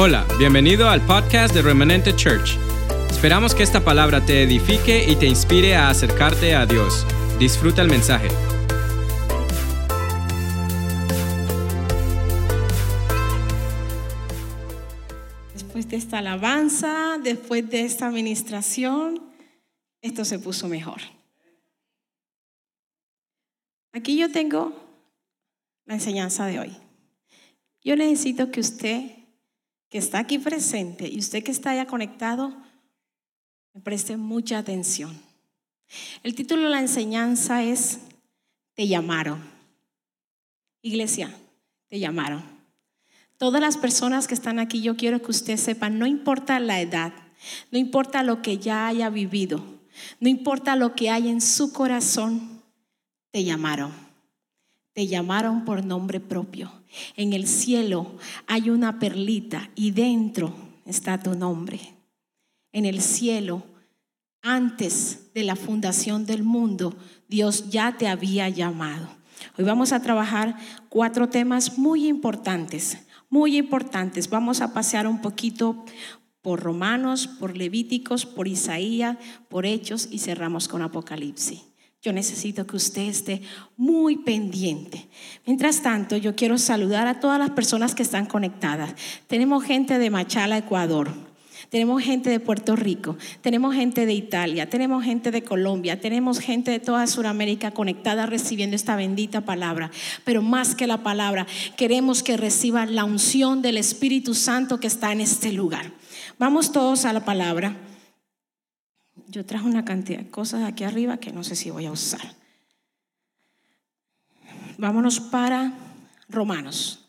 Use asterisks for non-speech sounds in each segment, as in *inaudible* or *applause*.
Hola, bienvenido al podcast de Remanente Church. Esperamos que esta palabra te edifique y te inspire a acercarte a Dios. Disfruta el mensaje. Después de esta alabanza, después de esta administración, esto se puso mejor. Aquí yo tengo la enseñanza de hoy. Yo necesito que usted que está aquí presente y usted que está allá conectado, me preste mucha atención. El título de la enseñanza es Te llamaron. Iglesia, te llamaron. Todas las personas que están aquí, yo quiero que usted sepa, no importa la edad, no importa lo que ya haya vivido, no importa lo que hay en su corazón, te llamaron. Te llamaron por nombre propio. En el cielo hay una perlita y dentro está tu nombre. En el cielo, antes de la fundación del mundo, Dios ya te había llamado. Hoy vamos a trabajar cuatro temas muy importantes, muy importantes. Vamos a pasear un poquito por Romanos, por Levíticos, por Isaías, por Hechos y cerramos con Apocalipsis. Yo necesito que usted esté muy pendiente. Mientras tanto, yo quiero saludar a todas las personas que están conectadas. Tenemos gente de Machala, Ecuador. Tenemos gente de Puerto Rico, tenemos gente de Italia, tenemos gente de Colombia, tenemos gente de toda Sudamérica conectada recibiendo esta bendita palabra. Pero más que la palabra, queremos que reciba la unción del Espíritu Santo que está en este lugar. Vamos todos a la palabra yo traje una cantidad de cosas aquí arriba que no sé si voy a usar. Vámonos para Romanos.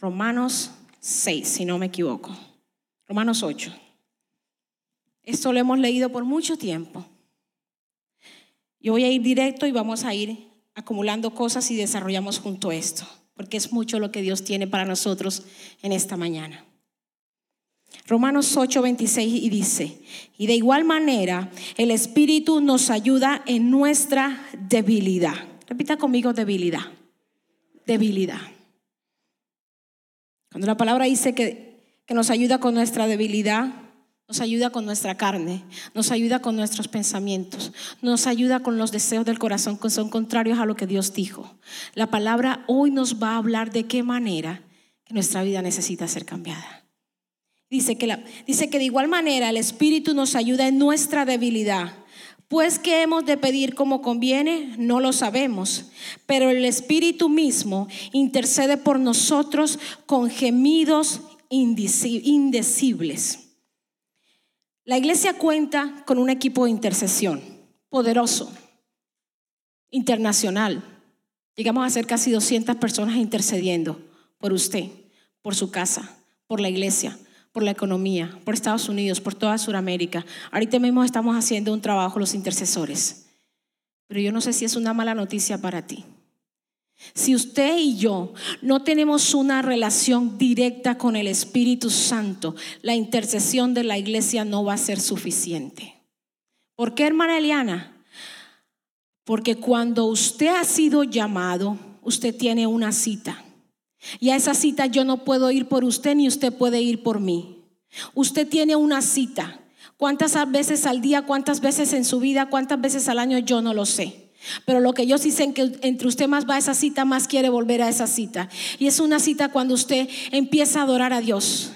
Romanos 6, si no me equivoco. Romanos 8. Esto lo hemos leído por mucho tiempo. Yo voy a ir directo y vamos a ir acumulando cosas y desarrollamos junto esto, porque es mucho lo que Dios tiene para nosotros en esta mañana. Romanos 8, 26 y dice, y de igual manera el Espíritu nos ayuda en nuestra debilidad. Repita conmigo debilidad. Debilidad. Cuando la palabra dice que, que nos ayuda con nuestra debilidad, nos ayuda con nuestra carne, nos ayuda con nuestros pensamientos, nos ayuda con los deseos del corazón que son contrarios a lo que Dios dijo. La palabra hoy nos va a hablar de qué manera nuestra vida necesita ser cambiada. Dice que, dice que de igual manera el Espíritu nos ayuda en nuestra debilidad. Pues que hemos de pedir como conviene, no lo sabemos, pero el Espíritu mismo intercede por nosotros con gemidos indecibles. La iglesia cuenta con un equipo de intercesión poderoso, internacional. Llegamos a ser casi 200 personas intercediendo por usted, por su casa, por la iglesia, por la economía, por Estados Unidos, por toda Sudamérica. Ahorita mismo estamos haciendo un trabajo los intercesores. Pero yo no sé si es una mala noticia para ti. Si usted y yo no tenemos una relación directa con el Espíritu Santo, la intercesión de la iglesia no va a ser suficiente. ¿Por qué, hermana Eliana? Porque cuando usted ha sido llamado, usted tiene una cita. Y a esa cita yo no puedo ir por usted ni usted puede ir por mí. Usted tiene una cita. ¿Cuántas veces al día, cuántas veces en su vida, cuántas veces al año? Yo no lo sé. Pero lo que yo sí sé es que entre usted más va a esa cita, más quiere volver a esa cita. Y es una cita cuando usted empieza a adorar a Dios.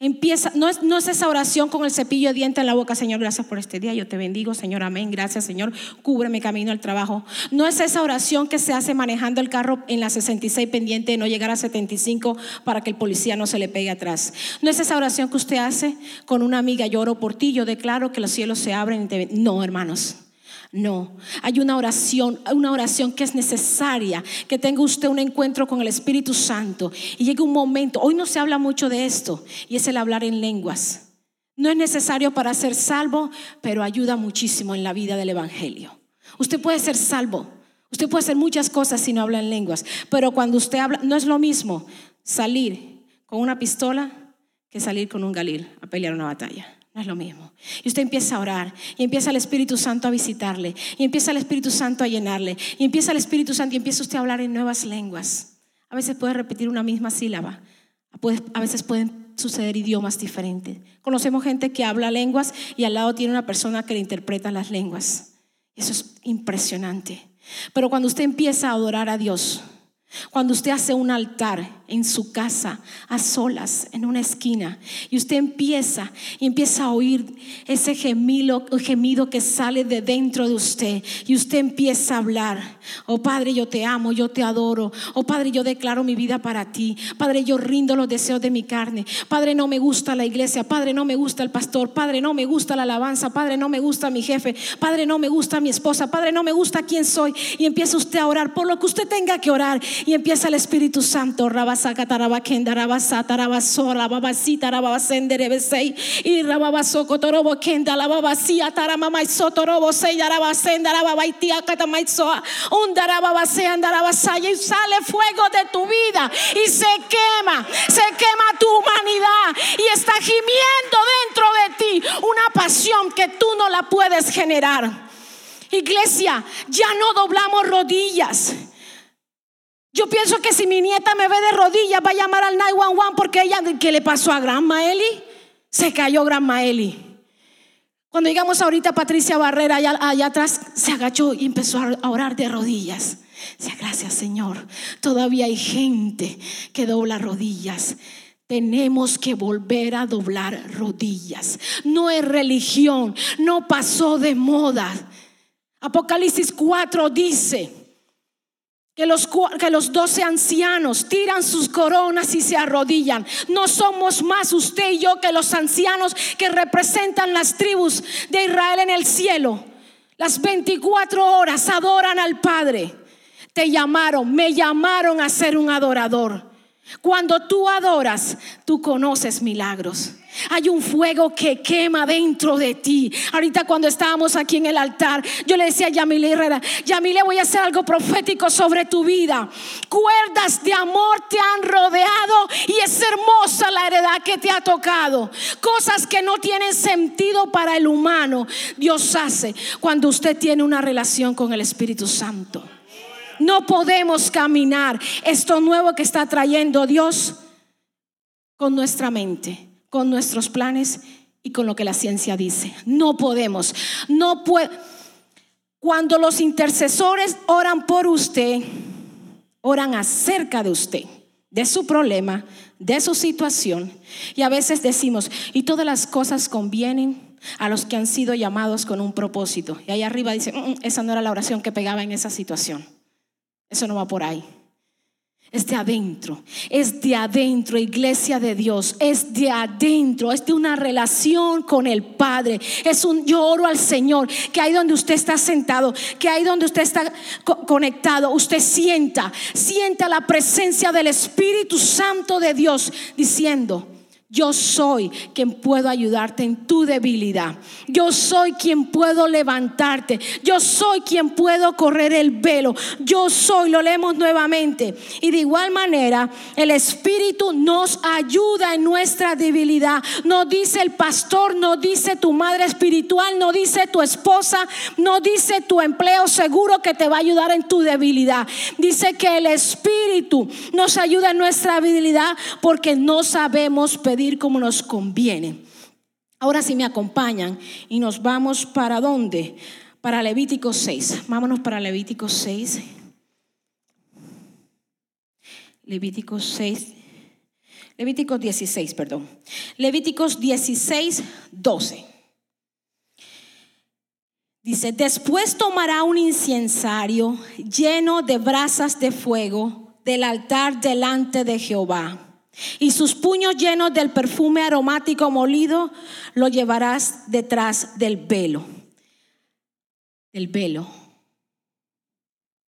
Empieza, no es, no es esa oración con el cepillo de diente en la boca, Señor, gracias por este día, yo te bendigo, Señor, amén, gracias, Señor, cúbreme camino al trabajo. No es esa oración que se hace manejando el carro en la 66 pendiente de no llegar a 75 para que el policía no se le pegue atrás. No es esa oración que usted hace con una amiga, yo oro por ti, yo declaro que los cielos se abren. Y te... No, hermanos. No, hay una oración, una oración que es necesaria, que tenga usted un encuentro con el Espíritu Santo. Y llegue un momento, hoy no se habla mucho de esto, y es el hablar en lenguas. No es necesario para ser salvo, pero ayuda muchísimo en la vida del Evangelio. Usted puede ser salvo, usted puede hacer muchas cosas si no habla en lenguas, pero cuando usted habla, no es lo mismo salir con una pistola que salir con un galil a pelear una batalla es lo mismo. Y usted empieza a orar y empieza el Espíritu Santo a visitarle y empieza el Espíritu Santo a llenarle y empieza el Espíritu Santo y empieza usted a hablar en nuevas lenguas. A veces puede repetir una misma sílaba, a veces pueden suceder idiomas diferentes. Conocemos gente que habla lenguas y al lado tiene una persona que le interpreta las lenguas. Eso es impresionante. Pero cuando usted empieza a adorar a Dios, cuando usted hace un altar en su casa, a solas, en una esquina, y usted empieza y empieza a oír ese gemido, gemido que sale de dentro de usted, y usted empieza a hablar, oh Padre, yo te amo, yo te adoro, oh Padre, yo declaro mi vida para ti, Padre, yo rindo los deseos de mi carne, Padre, no me gusta la iglesia, Padre, no me gusta el pastor, Padre, no me gusta la alabanza, Padre, no me gusta mi jefe, Padre, no me gusta mi esposa, Padre, no me gusta quién soy, y empieza usted a orar por lo que usted tenga que orar, y empieza el Espíritu Santo, Rabasaka Y sale fuego de tu vida y se quema, se quema tu humanidad y está gimiendo dentro de ti una pasión que tú no la puedes generar. Iglesia, ya no doblamos rodillas. Yo pienso que si mi nieta me ve de rodillas va a llamar al 911 porque ella, ¿qué le pasó a Grandma Eli? Se cayó Grandma Eli. Cuando llegamos ahorita, Patricia Barrera allá, atrás se agachó y empezó a orar de rodillas. Decía, gracias Señor. Todavía hay gente que dobla rodillas. Tenemos que volver a doblar rodillas. No es religión, no pasó de moda. Apocalipsis 4 dice, que los, que los doce ancianos tiran sus coronas y se arrodillan. No somos más usted y yo que los ancianos que representan las tribus de Israel en el cielo. Las 24 horas adoran al Padre. Te llamaron, me llamaron a ser un adorador. Cuando tú adoras, tú conoces milagros. Hay un fuego que quema dentro de ti. Ahorita cuando estábamos aquí en el altar, yo le decía a Yamile Herrera, Yamile voy a hacer algo profético sobre tu vida. Cuerdas de amor te han rodeado y es hermosa la heredad que te ha tocado. Cosas que no tienen sentido para el humano, Dios hace cuando usted tiene una relación con el Espíritu Santo. No podemos caminar esto nuevo que está trayendo Dios con nuestra mente con nuestros planes y con lo que la ciencia dice. No podemos. No. Cuando los intercesores oran por usted, oran acerca de usted, de su problema, de su situación. Y a veces decimos, y todas las cosas convienen a los que han sido llamados con un propósito. Y ahí arriba dice, mm, mm, esa no era la oración que pegaba en esa situación. Eso no va por ahí. Es de adentro, es de adentro, iglesia de Dios, es de adentro, es de una relación con el Padre. Es un lloro al Señor, que ahí donde usted está sentado, que ahí donde usted está conectado, usted sienta, sienta la presencia del Espíritu Santo de Dios diciendo, yo soy quien puedo ayudarte en tu debilidad. Yo soy quien puedo levantarte. Yo soy quien puedo correr el velo. Yo soy, lo leemos nuevamente. Y de igual manera, el Espíritu nos ayuda en nuestra debilidad. No dice el pastor, no dice tu madre espiritual, no dice tu esposa, no dice tu empleo seguro que te va a ayudar en tu debilidad. Dice que el Espíritu nos ayuda en nuestra debilidad porque no sabemos pedir como nos conviene. Ahora si me acompañan y nos vamos para dónde? Para Levítico 6. Vámonos para Levítico 6. Levítico 6. Levíticos 16, perdón. Levíticos 16, 12. Dice, después tomará un incensario lleno de brasas de fuego del altar delante de Jehová y sus puños llenos del perfume aromático molido lo llevarás detrás del velo. Del velo.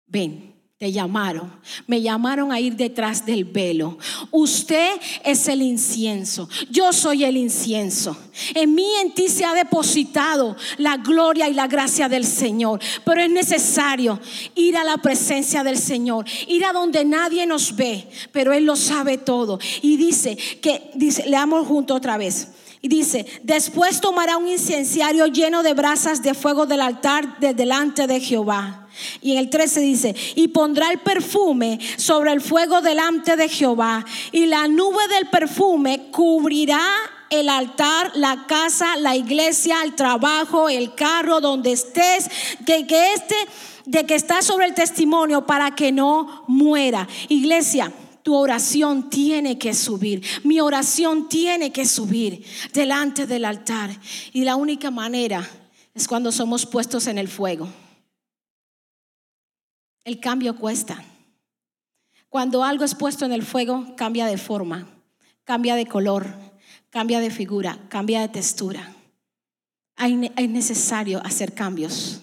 Ven, te llamaron. Me llamaron a ir detrás del velo. Usted es el incienso. Yo soy el incienso. En mí, en ti se ha depositado la gloria y la gracia del Señor. Pero es necesario ir a la presencia del Señor. Ir a donde nadie nos ve. Pero Él lo sabe todo. Y dice que, dice, leamos junto otra vez. Y dice, después tomará un incenciario lleno de brasas de fuego del altar de delante de Jehová Y en el 13 dice, y pondrá el perfume sobre el fuego delante de Jehová, y la nube del perfume cubrirá el altar, la casa, la iglesia, el trabajo, el carro, donde estés, que, este, de que está sobre el testimonio para que no muera. Iglesia, tu oración tiene que subir. Mi oración tiene que subir delante del altar. Y la única manera es cuando somos puestos en el fuego. El cambio cuesta. Cuando algo es puesto en el fuego, cambia de forma, cambia de color, cambia de figura, cambia de textura. Es necesario hacer cambios.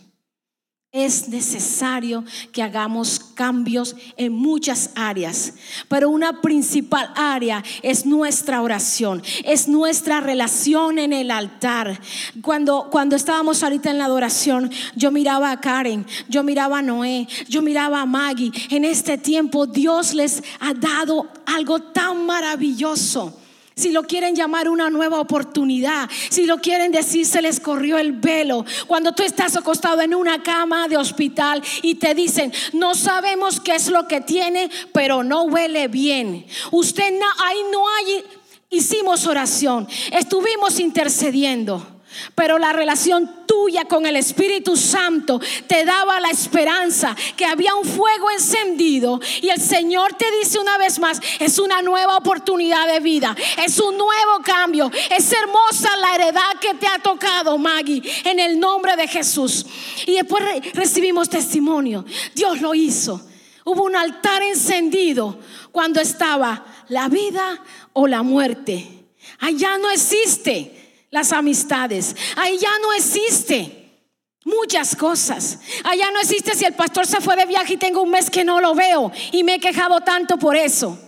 Es necesario que hagamos cambios en muchas áreas, pero una principal área es nuestra oración, es nuestra relación en el altar. Cuando, cuando estábamos ahorita en la adoración, yo miraba a Karen, yo miraba a Noé, yo miraba a Maggie. En este tiempo Dios les ha dado algo tan maravilloso si lo quieren llamar una nueva oportunidad, si lo quieren decir se les corrió el velo. Cuando tú estás acostado en una cama de hospital y te dicen, no sabemos qué es lo que tiene, pero no huele bien. Usted no, ahí no hay, hicimos oración, estuvimos intercediendo. Pero la relación tuya con el Espíritu Santo te daba la esperanza que había un fuego encendido y el Señor te dice una vez más, es una nueva oportunidad de vida, es un nuevo cambio, es hermosa la heredad que te ha tocado, Maggie, en el nombre de Jesús. Y después recibimos testimonio, Dios lo hizo. Hubo un altar encendido cuando estaba la vida o la muerte. Allá no existe las amistades. Ahí ya no existe muchas cosas. Allá no existe si el pastor se fue de viaje y tengo un mes que no lo veo y me he quejado tanto por eso.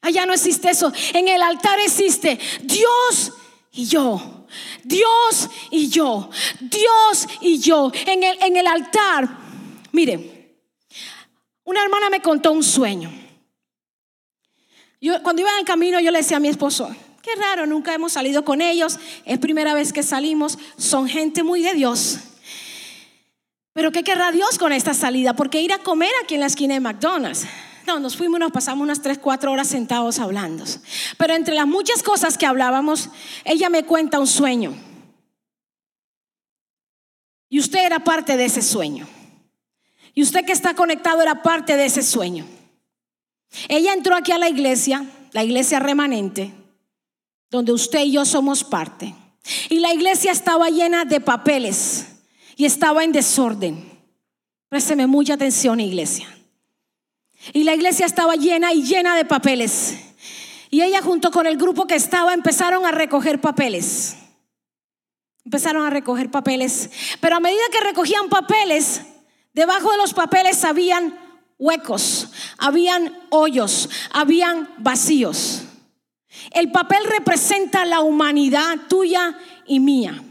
Allá no existe eso. En el altar existe Dios y yo. Dios y yo. Dios y yo. En el, en el altar, mire, una hermana me contó un sueño. Yo, cuando iba en el camino, yo le decía a mi esposo, Qué raro, nunca hemos salido con ellos, es primera vez que salimos, son gente muy de Dios. Pero ¿qué querrá Dios con esta salida? Porque ir a comer aquí en la esquina de McDonald's. No, nos fuimos, nos pasamos unas 3, 4 horas sentados hablando. Pero entre las muchas cosas que hablábamos, ella me cuenta un sueño. Y usted era parte de ese sueño. Y usted que está conectado era parte de ese sueño. Ella entró aquí a la iglesia, la iglesia remanente, donde usted y yo somos parte. Y la iglesia estaba llena de papeles y estaba en desorden. Présteme mucha atención, iglesia. Y la iglesia estaba llena y llena de papeles. Y ella junto con el grupo que estaba empezaron a recoger papeles. Empezaron a recoger papeles. Pero a medida que recogían papeles, debajo de los papeles habían huecos, habían hoyos, habían vacíos. El papel representa la humanidad tuya y mía.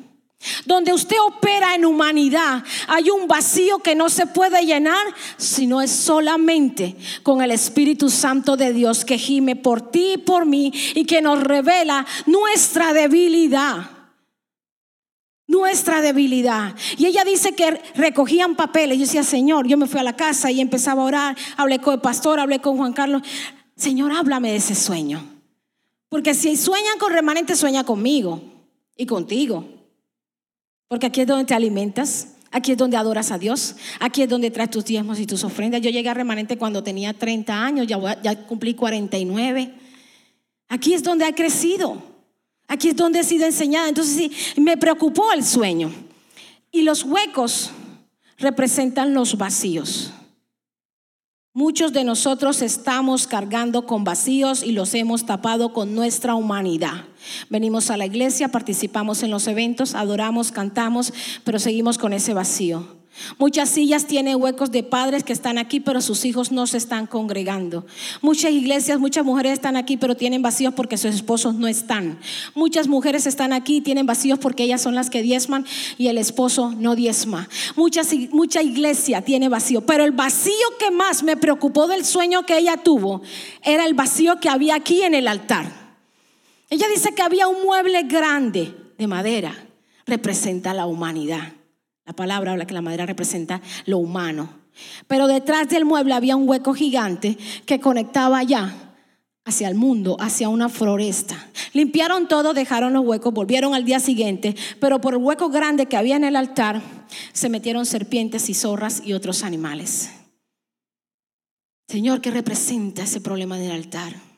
Donde usted opera en humanidad, hay un vacío que no se puede llenar si no es solamente con el Espíritu Santo de Dios que gime por ti y por mí y que nos revela nuestra debilidad. Nuestra debilidad. Y ella dice que recogían papeles. Yo decía, Señor, yo me fui a la casa y empezaba a orar. Hablé con el pastor, hablé con Juan Carlos. Señor, háblame de ese sueño. Porque si sueñan con remanente, sueña conmigo y contigo. Porque aquí es donde te alimentas, aquí es donde adoras a Dios, aquí es donde traes tus diezmos y tus ofrendas. Yo llegué a remanente cuando tenía 30 años, ya, ya cumplí 49. Aquí es donde ha crecido, aquí es donde he sido enseñada. Entonces sí, me preocupó el sueño. Y los huecos representan los vacíos. Muchos de nosotros estamos cargando con vacíos y los hemos tapado con nuestra humanidad. Venimos a la iglesia, participamos en los eventos, adoramos, cantamos, pero seguimos con ese vacío. Muchas sillas tienen huecos de padres que están aquí, pero sus hijos no se están congregando. Muchas iglesias, muchas mujeres están aquí, pero tienen vacíos porque sus esposos no están. Muchas mujeres están aquí y tienen vacíos porque ellas son las que diezman y el esposo no diezma. Muchas, mucha iglesia tiene vacío, pero el vacío que más me preocupó del sueño que ella tuvo era el vacío que había aquí en el altar. Ella dice que había un mueble grande de madera, representa la humanidad La palabra habla que la madera representa lo humano. Pero detrás del mueble había un hueco gigante que conectaba allá hacia el mundo, hacia una floresta. Limpiaron todo, dejaron los huecos, volvieron al día siguiente, pero por el hueco grande que había en el altar se metieron serpientes y zorras y otros animales. Señor, ¿qué representa ese problema del altar?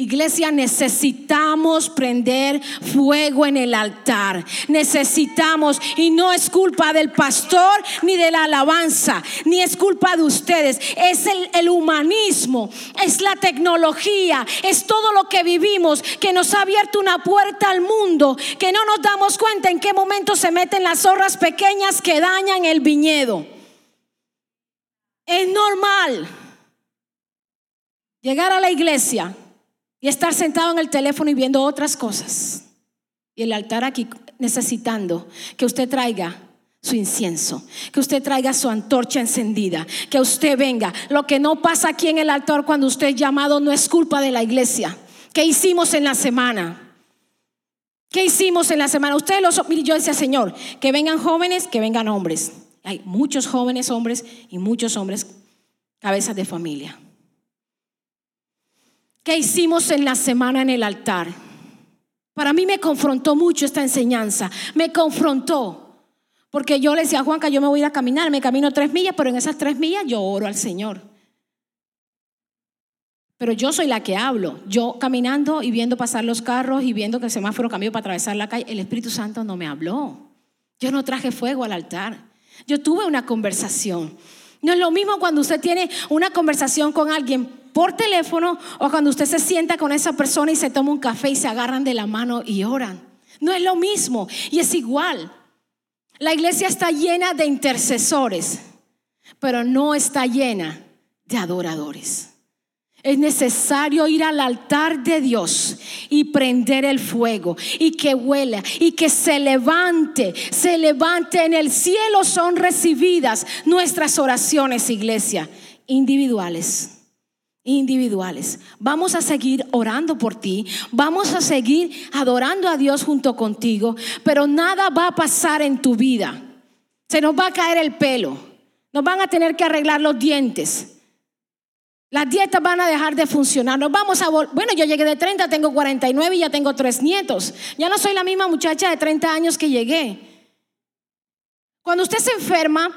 Iglesia, necesitamos prender fuego en el altar. Necesitamos, y no es culpa del pastor ni de la alabanza, ni es culpa de ustedes. Es el, humanismo, es la tecnología, es todo lo que vivimos que nos ha abierto una puerta al mundo, que no nos damos cuenta en qué momento se meten las zorras pequeñas que dañan el viñedo. Es normal llegar a la iglesia y estar sentado en el teléfono y viendo otras cosas. Y el altar aquí necesitando que usted traiga su incienso, que usted traiga su antorcha encendida, que usted venga. Lo que no pasa aquí en el altar cuando usted es llamado no es culpa de la iglesia. ¿Qué hicimos en la semana? ¿Qué hicimos en la semana? Ustedes los, mire, yo decía, Señor, que vengan jóvenes, que vengan hombres. Hay muchos jóvenes hombres y muchos hombres cabezas de familia. ¿Qué hicimos en la semana en el altar? Para mí me confrontó mucho esta enseñanza, me confrontó. Porque yo le decía a Juanca, yo me voy a ir a caminar, me camino tres millas, pero en esas tres millas yo oro al Señor. Pero yo soy la que hablo. Yo caminando y viendo pasar los carros y viendo que el semáforo cambió para atravesar la calle, el Espíritu Santo no me habló. Yo no traje fuego al altar. Yo tuve una conversación. No es lo mismo cuando usted tiene una conversación con alguien por teléfono o cuando usted se sienta con esa persona y se toma un café y se agarran de la mano y oran. No es lo mismo y es igual. La iglesia está llena de intercesores, pero no está llena de adoradores. Es necesario ir al altar de Dios y prender el fuego y que huela y que se levante, se levante en el cielo. Son recibidas nuestras oraciones, iglesia, individuales individuales. Vamos a seguir orando por ti, vamos a seguir adorando a Dios junto contigo, pero nada va a pasar en tu vida. Se nos va a caer el pelo, nos van a tener que arreglar los dientes. Las dietas van a dejar de funcionar. Nos vamos a bueno, yo llegué de 30, tengo 49 y ya tengo tres nietos. Ya no soy la misma muchacha de 30 años que llegué. Cuando usted se enferma,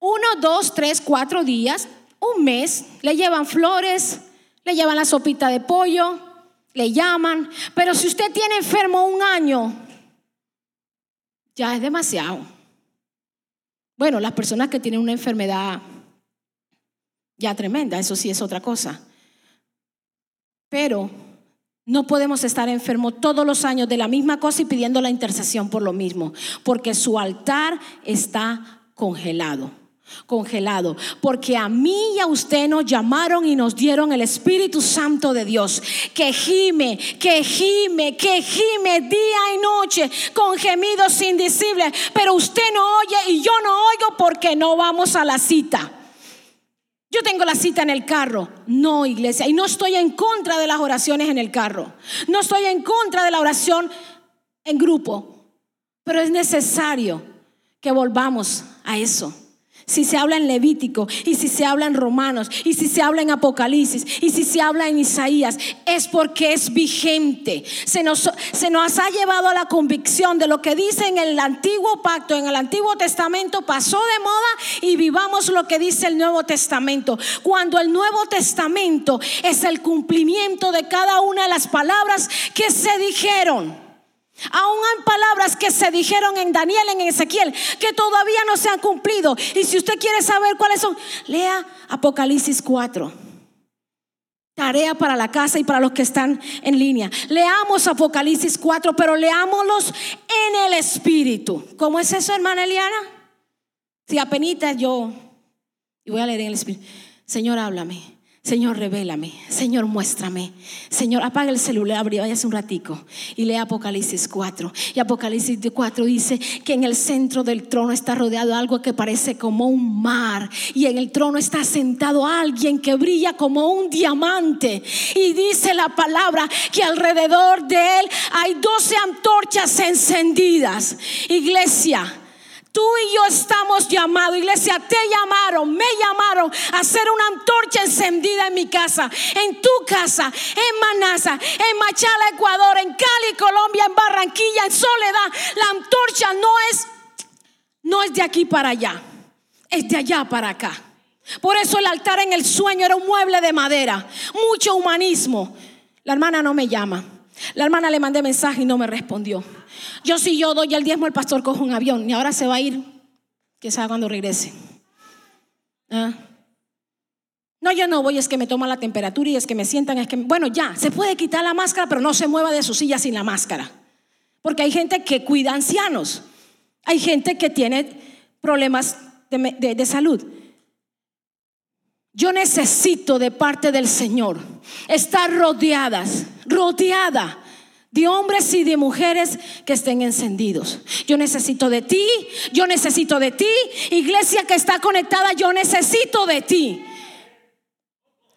uno, dos, tres, cuatro días, un mes, le llevan flores, le llevan la sopita de pollo, le llaman, pero si usted tiene enfermo un año, ya es demasiado. Bueno, las personas que tienen una enfermedad ya tremenda, eso sí es otra cosa. Pero no podemos estar enfermos todos los años de la misma cosa y pidiendo la intercesión por lo mismo, porque su altar está congelado congelado, porque a mí y a usted nos llamaron y nos dieron el Espíritu Santo de Dios, que gime, que gime, que gime día y noche con gemidos indecibles, pero usted no oye y yo no oigo porque no vamos a la cita. Yo tengo la cita en el carro. No, iglesia. Y no estoy en contra de las oraciones en el carro. No estoy en contra de la oración en grupo. Pero es necesario que volvamos a eso si se habla en Levítico y si se habla en Romanos y si se habla en Apocalipsis y si se habla en Isaías, es porque es vigente. Se nos, ha llevado a la convicción de lo que dice en el antiguo pacto, en el antiguo testamento, pasó de moda y vivamos lo que dice el Nuevo Testamento. Cuando el Nuevo Testamento es el cumplimiento de cada una de las palabras que se dijeron. Aún hay palabras que se dijeron en Daniel, en Ezequiel, que todavía no se han cumplido. Y si usted quiere saber cuáles son, lea Apocalipsis 4. Tarea para la casa y para los que están en línea. Leamos Apocalipsis 4, pero leámoslos en el Espíritu. ¿Cómo es eso, hermana Eliana? Si apenas yo, y voy a leer en el Espíritu. Señor, háblame. Señor, revélame. Señor, muéstrame. Señor, apaga el celular, váyase un ratico y lea Apocalipsis 4. Y Apocalipsis 4 dice que en el centro del trono está rodeado algo que parece como un mar. Y en el trono está sentado alguien que brilla como un diamante. Y dice la palabra que alrededor de él hay 12 antorchas encendidas. Iglesia Tú y yo estamos llamados, iglesia, te llamaron, me llamaron a hacer una antorcha encendida en mi casa, en tu casa, en Manasa, en Machala, Ecuador, en Cali, Colombia, en Barranquilla, en Soledad. La antorcha no es, no es de aquí para allá, es de allá para acá. Por eso el altar en el sueño era un mueble de madera, mucho humanismo. La hermana no me llama. La hermana le mandé mensaje y no me respondió. Yo si yo doy el diezmo, el pastor coge un avión y ahora se va a ir, que sabe cuando regrese. ¿Ah? No, yo no voy, es que me toma la temperatura y es que me sientan, es que, bueno, ya, se puede quitar la máscara, pero no se mueva de su silla sin la máscara. Porque hay gente que cuida ancianos, hay gente que tiene problemas de, de salud. Yo necesito de parte del Señor estar rodeadas, rodeada de hombres y de mujeres que estén encendidos. Yo necesito de ti, yo necesito de ti, iglesia que está conectada, yo necesito de ti.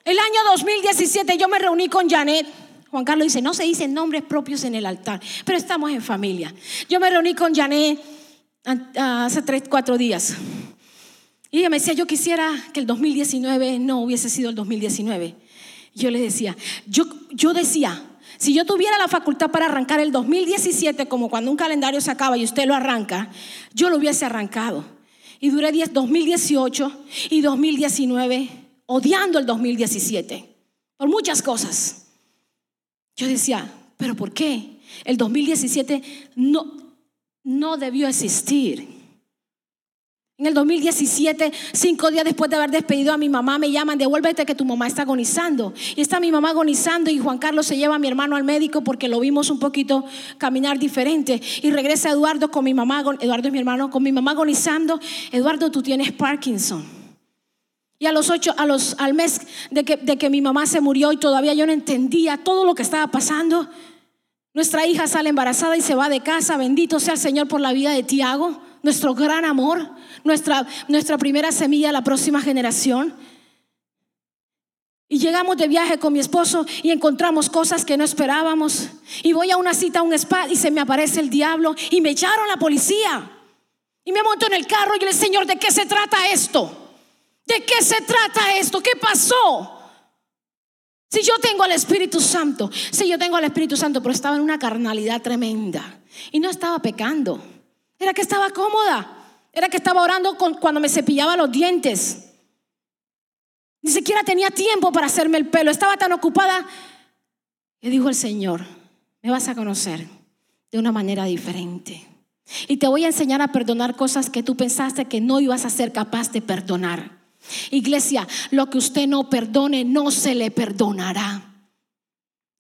El año 2017 yo me reuní con Janet. Juan Carlos dice, no se dicen nombres propios en el altar, pero estamos en familia. Yo me reuní con Janet hace tres, cuatro días. Y ella me decía, yo quisiera que el 2019 no hubiese sido el 2019. Yo le decía, yo, yo decía, si yo tuviera la facultad para arrancar el 2017, como cuando un calendario se acaba y usted lo arranca, yo lo hubiese arrancado. Y duré 2018 y 2019 odiando el 2017 por muchas cosas. Yo decía, ¿pero por qué? El 2017 no, no debió existir. En el 2017, cinco días después de haber despedido a mi mamá, me llaman, devuélvete que tu mamá está agonizando. Y está mi mamá agonizando y Juan Carlos se lleva a mi hermano al médico porque lo vimos un poquito caminar diferente. Y regresa Eduardo con mi mamá, Eduardo es mi hermano, con mi mamá agonizando. Eduardo, tú tienes Parkinson. Y a los ocho, a los, al mes de que, de que mi mamá se murió y todavía yo no entendía todo lo que estaba pasando, nuestra hija sale embarazada y se va de casa. Bendito sea el Señor por la vida de Tiago, nuestro gran amor nuestra, nuestra primera semilla a la próxima generación. Y llegamos de viaje con mi esposo y encontramos cosas que no esperábamos. Y voy a una cita a un spa y se me aparece el diablo y me echaron la policía. Y me monto en el carro y le Señor, ¿de qué se trata esto? ¿De qué se trata esto? ¿Qué pasó? Si yo tengo al Espíritu Santo, si yo tengo al Espíritu Santo, pero estaba en una carnalidad tremenda y no estaba pecando, era que estaba cómoda. Era que estaba orando cuando me cepillaba los dientes. Ni siquiera tenía tiempo para hacerme el pelo. Estaba tan ocupada. Y dijo el Señor, me vas a conocer de una manera diferente. Y te voy a enseñar a perdonar cosas que tú pensaste que no ibas a ser capaz de perdonar. Iglesia, lo que usted no perdone no se le perdonará.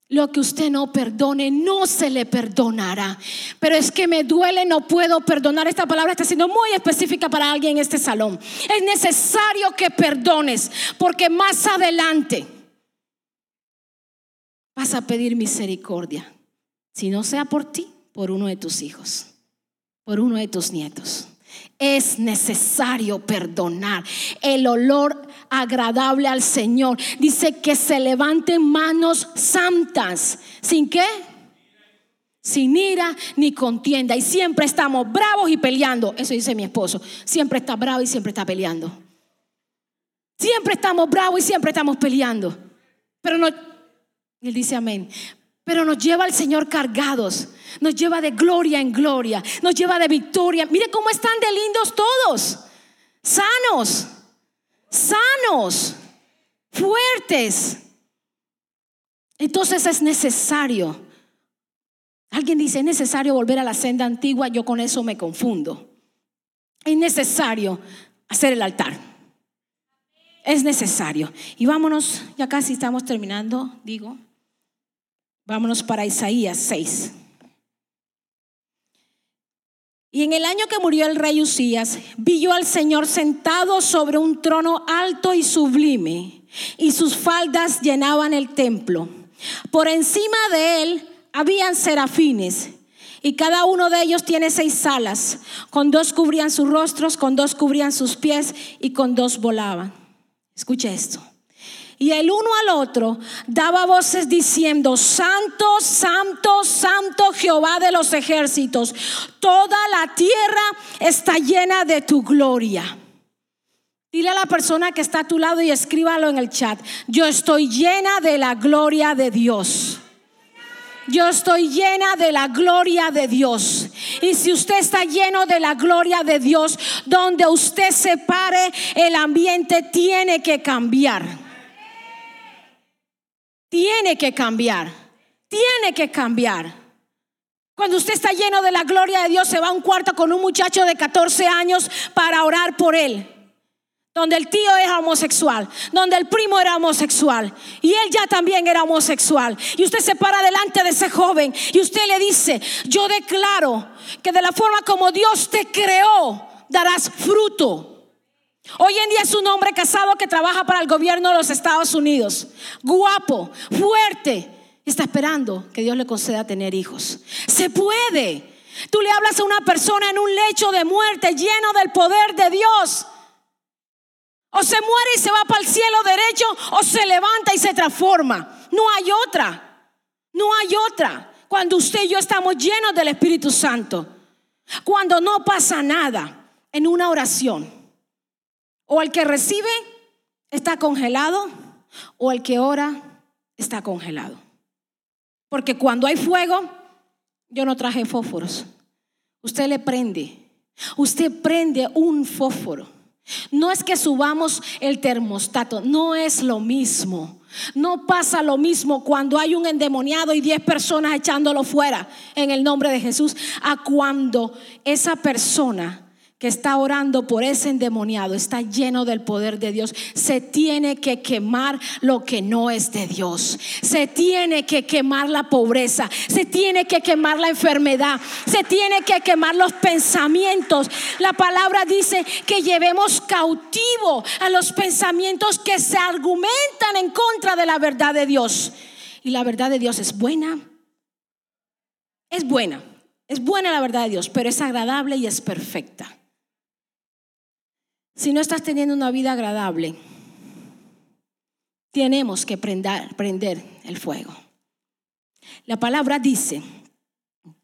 Lo que usted no perdone no se le perdonará. Pero es que me duele, no puedo perdonar. Esta palabra está siendo muy específica para alguien en este salón. Es necesario que perdones porque más adelante vas a pedir misericordia. Si no sea por ti, por uno de tus hijos, por uno de tus nietos. Es necesario perdonar. El olor agradable al Señor. Dice que se levanten manos santas. ¿Sin qué? Sin ira ni contienda. Y siempre estamos bravos y peleando. Eso dice mi esposo. Siempre está bravo y siempre está peleando. Siempre estamos bravos y siempre estamos peleando. Pero no, él dice amén. Pero nos lleva al Señor cargados. Nos lleva de gloria en gloria. Nos lleva de victoria. Mire cómo están de lindos todos. Sanos. Sanos. Fuertes. Entonces es necesario. Alguien dice, es necesario volver a la senda antigua. Yo con eso me confundo. Es necesario hacer el altar. Es necesario. Y vámonos, ya casi estamos terminando, digo. Vámonos para Isaías 6. Y en el año que murió el rey Usías, vi yo al Señor sentado sobre un trono alto y sublime, y sus faldas llenaban el templo. Por encima de él habían serafines, y cada uno de ellos tiene seis alas. Con dos cubrían sus rostros, con dos cubrían sus pies, y con dos volaban. Escuche esto. Y el uno al otro daba voces diciendo, Santo, Santo, Santo Jehová de los ejércitos, toda la tierra está llena de tu gloria. Dile a la persona que está a tu lado y escríbalo en el chat, yo estoy llena de la gloria de Dios. Yo estoy llena de la gloria de Dios. Y si usted está lleno de la gloria de Dios, donde usted se pare, el ambiente tiene que cambiar. Tiene que cambiar. Tiene que cambiar. Cuando usted está lleno de la gloria de Dios, se va a un cuarto con un muchacho de 14 años para orar por él donde el tío era homosexual, donde el primo era homosexual y él ya también era homosexual. Y usted se para delante de ese joven y usted le dice, yo declaro que de la forma como Dios te creó, darás fruto. Hoy en día es un hombre casado que trabaja para el gobierno de los Estados Unidos, guapo, fuerte, está esperando que Dios le conceda tener hijos. Se puede. Tú le hablas a una persona en un lecho de muerte lleno del poder de Dios o se muere y se va para el cielo derecho o se levanta y se transforma. No hay otra. No hay otra. Cuando usted y yo estamos llenos del Espíritu Santo. Cuando no pasa nada en una oración. O el que recibe está congelado o el que ora está congelado. Porque cuando hay fuego, yo no traje fósforos. Usted le prende. Usted prende un fósforo no es que subamos el termostato, no es lo mismo. No pasa lo mismo cuando hay un endemoniado y 10 personas echándolo fuera en el nombre de Jesús, a cuando esa persona que está orando por ese endemoniado está lleno del poder de Dios. Se tiene que quemar lo que no es de Dios. Se tiene que quemar la pobreza. Se tiene que quemar la enfermedad. Se tiene que quemar los pensamientos. La palabra dice que llevemos cautivo a los pensamientos que se argumentan en contra de la verdad de Dios. Y la verdad de Dios es buena. Es buena. Es buena la verdad de Dios, pero es agradable y es perfecta. Si no estás teniendo una vida agradable, tenemos que prender, el fuego. La palabra dice,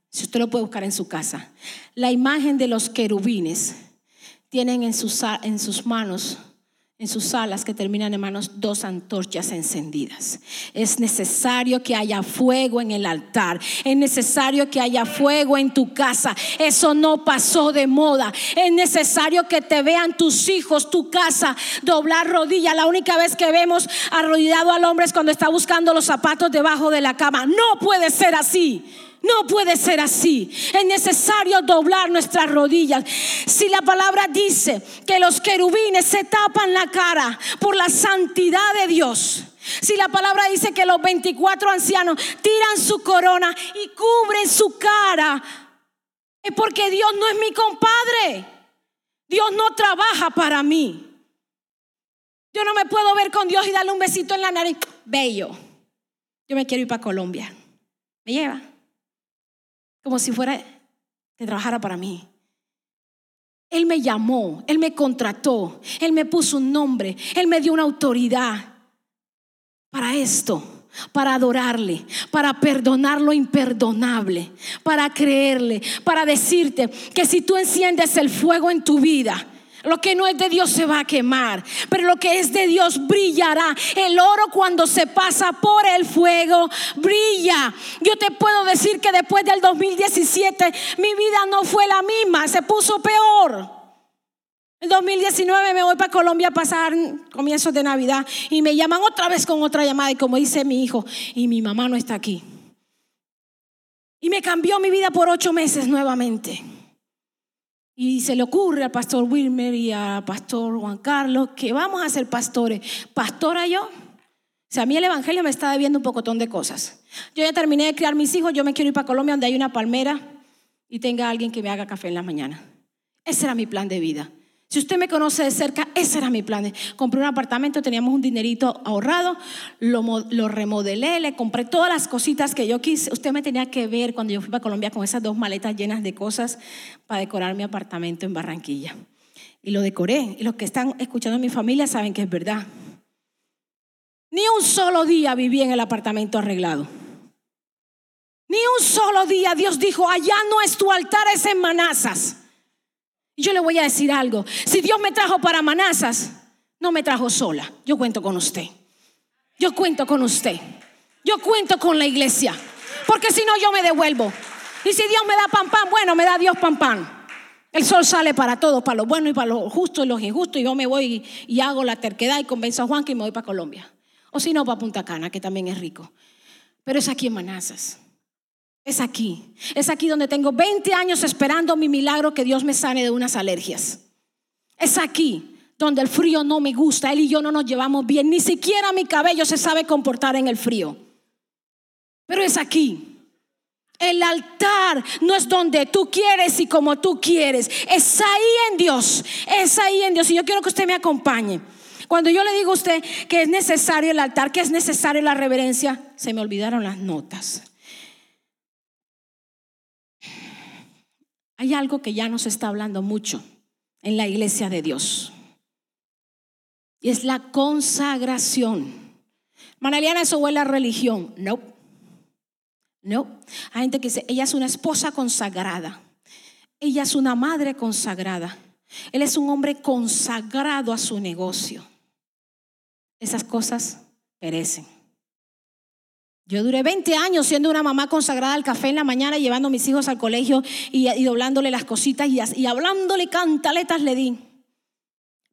si usted lo puede buscar en su casa, la imagen de los querubines tienen en sus manos en sus alas que terminan en manos dos antorchas encendidas. Es necesario que haya fuego en el altar. Es necesario que haya fuego en tu casa. Eso no pasó de moda. Es necesario que te vean tus hijos, tu casa, doblar rodilla. La única vez que vemos arrodillado al hombre es cuando está buscando los zapatos debajo de la cama. No puede ser así. No puede ser así. Es necesario doblar nuestras rodillas. Si la palabra dice que los querubines se tapan la cara por la santidad de Dios. Si la palabra dice que los 24 ancianos tiran su corona y cubren su cara, es porque Dios no es mi compadre. Dios no trabaja para mí. Yo no me puedo ver con Dios y darle un besito en la nariz. Bello. Yo me quiero ir para Colombia. ¿Me lleva? Como si fuera que trabajara para mí. Él me llamó, Él me contrató, Él me puso un nombre, Él me dio una autoridad para esto, para adorarle, para perdonar lo imperdonable, para creerle, para decirte que si tú enciendes el fuego en tu vida, lo que no es de Dios se va a quemar, pero lo que es de Dios brillará. El oro cuando se pasa por el fuego brilla. Yo te puedo decir que después del 2017 mi vida no fue la misma, se puso peor. En 2019 me voy para Colombia a pasar comienzos de Navidad y me llaman otra vez con otra llamada y como dice mi hijo, y mi mamá no está aquí. Y me cambió mi vida por ocho meses nuevamente. Y se le ocurre al pastor Wilmer y al pastor Juan Carlos que vamos a ser pastores. ¿Pastora yo? O sea, a mí el Evangelio me está debiendo un pocotón de cosas. Yo ya terminé de criar mis hijos, yo me quiero ir para Colombia donde hay una palmera y tenga alguien que me haga café en la mañana. Ese era mi plan de vida. Si usted me conoce de cerca, ese era mi plan. Compré un apartamento, teníamos un dinerito ahorrado, lo, remodelé, le compré todas las cositas que yo quise. Usted me tenía que ver cuando yo fui para Colombia con esas dos maletas llenas de cosas para decorar mi apartamento en Barranquilla. Y lo decoré. Y los que están escuchando a mi familia saben que es verdad. Ni un solo día viví en el apartamento arreglado. Ni un solo día Dios dijo, allá no es tu altar, es en Manazas. Yo le voy a decir algo. Si Dios me trajo para Manazas, no me trajo sola. Yo cuento con usted. Yo cuento con usted. Yo cuento con la iglesia. Porque si no, yo me devuelvo. Y si Dios me da pan pan, bueno, me da Dios pan pan. El sol sale para todos, para lo bueno y para lo justo y los injustos. Y yo me voy y, hago la terquedad y convenzo a Juan que me voy para Colombia. O si no, para Punta Cana, que también es rico. Pero es aquí en Manazas. Es aquí. Es aquí donde tengo 20 años esperando mi milagro que Dios me sane de unas alergias. Es aquí donde el frío no me gusta. Él y yo no nos llevamos bien. Ni siquiera mi cabello se sabe comportar en el frío. Pero es aquí. El altar no es donde tú quieres y como tú quieres. Es ahí en Dios. Es ahí en Dios. Y yo quiero que usted me acompañe. Cuando yo le digo a usted que es necesario el altar, que es necesario la reverencia, se me olvidaron las notas. Hay algo que ya nos está hablando mucho en la iglesia de Dios. Y es la consagración. Manaliana, eso huele a religión. No. No. Hay gente que dice, ella es una esposa consagrada. Ella es una madre consagrada. Él es un hombre consagrado a su negocio. Esas cosas perecen. Yo duré 20 años siendo una mamá consagrada al café en la mañana, llevando a mis hijos al colegio y, doblándole las cositas y, hablándole cantaletas le di.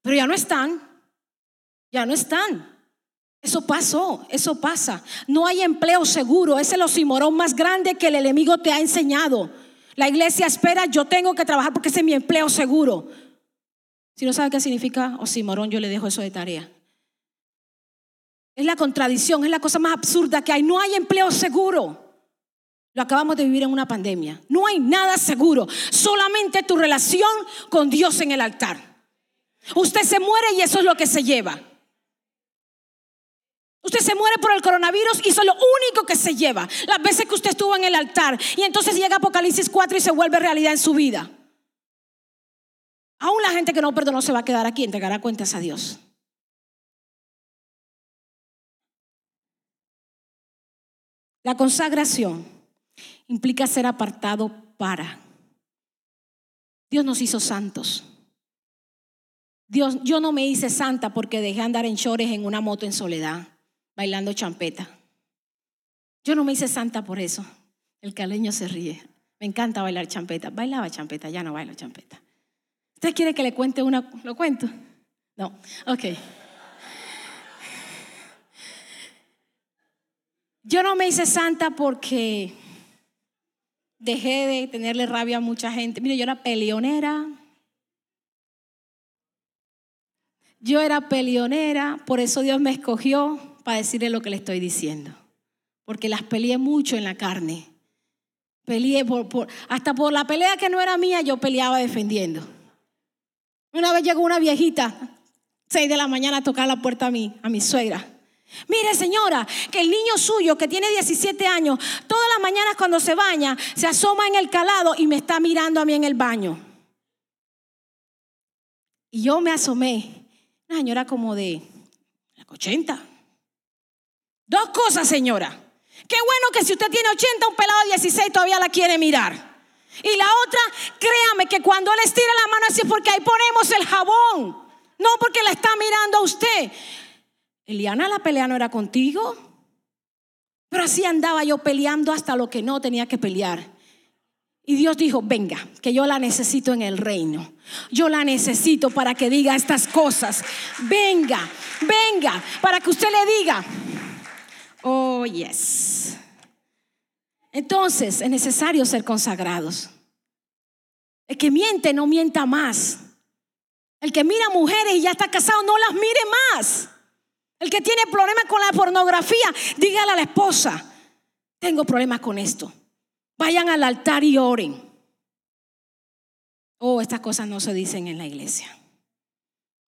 Pero ya no están, ya no están. Eso pasó, eso pasa. No hay empleo seguro. Ese es el osimorón más grande que el enemigo te ha enseñado. La iglesia espera, yo tengo que trabajar porque ese es mi empleo seguro. Si no sabe qué significa osimorón, yo le dejo eso de tarea. Es la contradicción, es la cosa más absurda que hay. No hay empleo seguro. Lo acabamos de vivir en una pandemia. No hay nada seguro. Solamente tu relación con Dios en el altar. Usted se muere y eso es lo que se lleva. Usted se muere por el coronavirus y eso es lo único que se lleva. Las veces que usted estuvo en el altar y entonces llega Apocalipsis 4 y se vuelve realidad en su vida. Aún la gente que no perdonó se va a quedar aquí, entregará cuentas a Dios. La consagración implica ser apartado para. Dios nos hizo santos. Dios, yo no me hice santa porque dejé andar en chores en una moto en soledad, bailando champeta. Yo no me hice santa por eso. El caleño se ríe. Me encanta bailar champeta. Bailaba champeta, ya no bailo champeta. ¿Usted quiere que le cuente una? ¿Lo cuento? No. Ok. Yo no me hice santa porque dejé de tenerle rabia a mucha gente. Mire, yo era peleonera. Yo era peleonera, por eso Dios me escogió para decirle lo que le estoy diciendo. Porque las peleé mucho en la carne. Peleé por, hasta por la pelea que no era mía, yo peleaba defendiendo. Una vez llegó una viejita, seis de la mañana, a tocar la puerta a mí, a mi suegra. Mire, señora, que el niño suyo que tiene 17 años, todas las mañanas cuando se baña, se asoma en el calado y me está mirando a mí en el baño. Y yo me asomé, una señora como de 80. Dos cosas, señora. Qué bueno que si usted tiene 80, un pelado de 16 todavía la quiere mirar. Y la otra, créame que cuando él estira la mano así porque ahí ponemos el jabón. No porque la está mirando a usted. Eliana, la pelea no era contigo. Pero así andaba yo peleando hasta lo que no tenía que pelear. Y Dios dijo, venga, que yo la necesito en el reino. Yo la necesito para que diga estas cosas. Venga, venga, para que usted le diga, oh, yes. Entonces es necesario ser consagrados. El que miente no mienta más. El que mira mujeres y ya está casado no las mire más. El que tiene problemas con la pornografía, dígale a la esposa, tengo problemas con esto. Vayan al altar y oren. Oh, estas cosas no se dicen en la iglesia,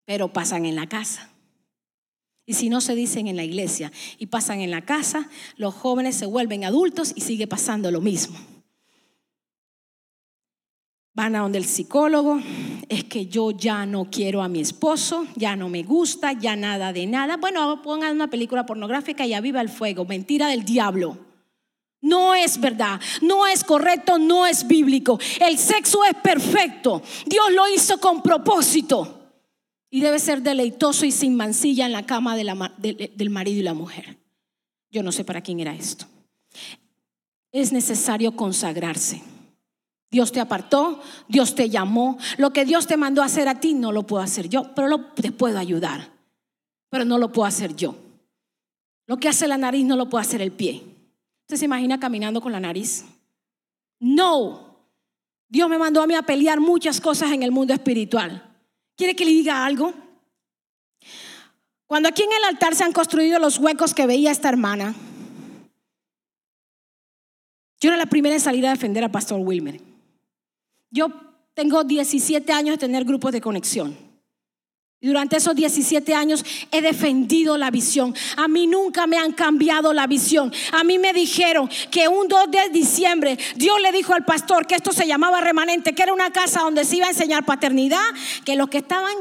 pero pasan en la casa. Y si no se dicen en la iglesia y pasan en la casa, los jóvenes se vuelven adultos y sigue pasando lo mismo. Van a donde el psicólogo, es que yo ya no quiero a mi esposo, ya no me gusta, ya nada de nada. Bueno, pongan una película pornográfica y aviva el fuego, mentira del diablo. No es verdad, no es correcto, no es bíblico. El sexo es perfecto. Dios lo hizo con propósito. Y debe ser deleitoso y sin mancilla en la cama del marido y la mujer. Yo no sé para quién era esto. Es necesario consagrarse. Dios te apartó, Dios te llamó. Lo que Dios te mandó a hacer a ti no lo puedo hacer yo, pero lo, te puedo ayudar. Pero no lo puedo hacer yo. Lo que hace la nariz no lo puede hacer el pie. ¿Usted se imagina caminando con la nariz? No. Dios me mandó a mí a pelear muchas cosas en el mundo espiritual. ¿Quiere que le diga algo? Cuando aquí en el altar se han construido los huecos que veía esta hermana, yo era la primera en salir a defender a Pastor Wilmer. Yo tengo 17 años de tener grupos de conexión. Y durante esos 17 años he defendido la visión. A mí nunca me han cambiado la visión. A mí me dijeron que un 2 de diciembre Dios le dijo al pastor que esto se llamaba remanente, que era una casa donde se iba a enseñar paternidad, que los que estaban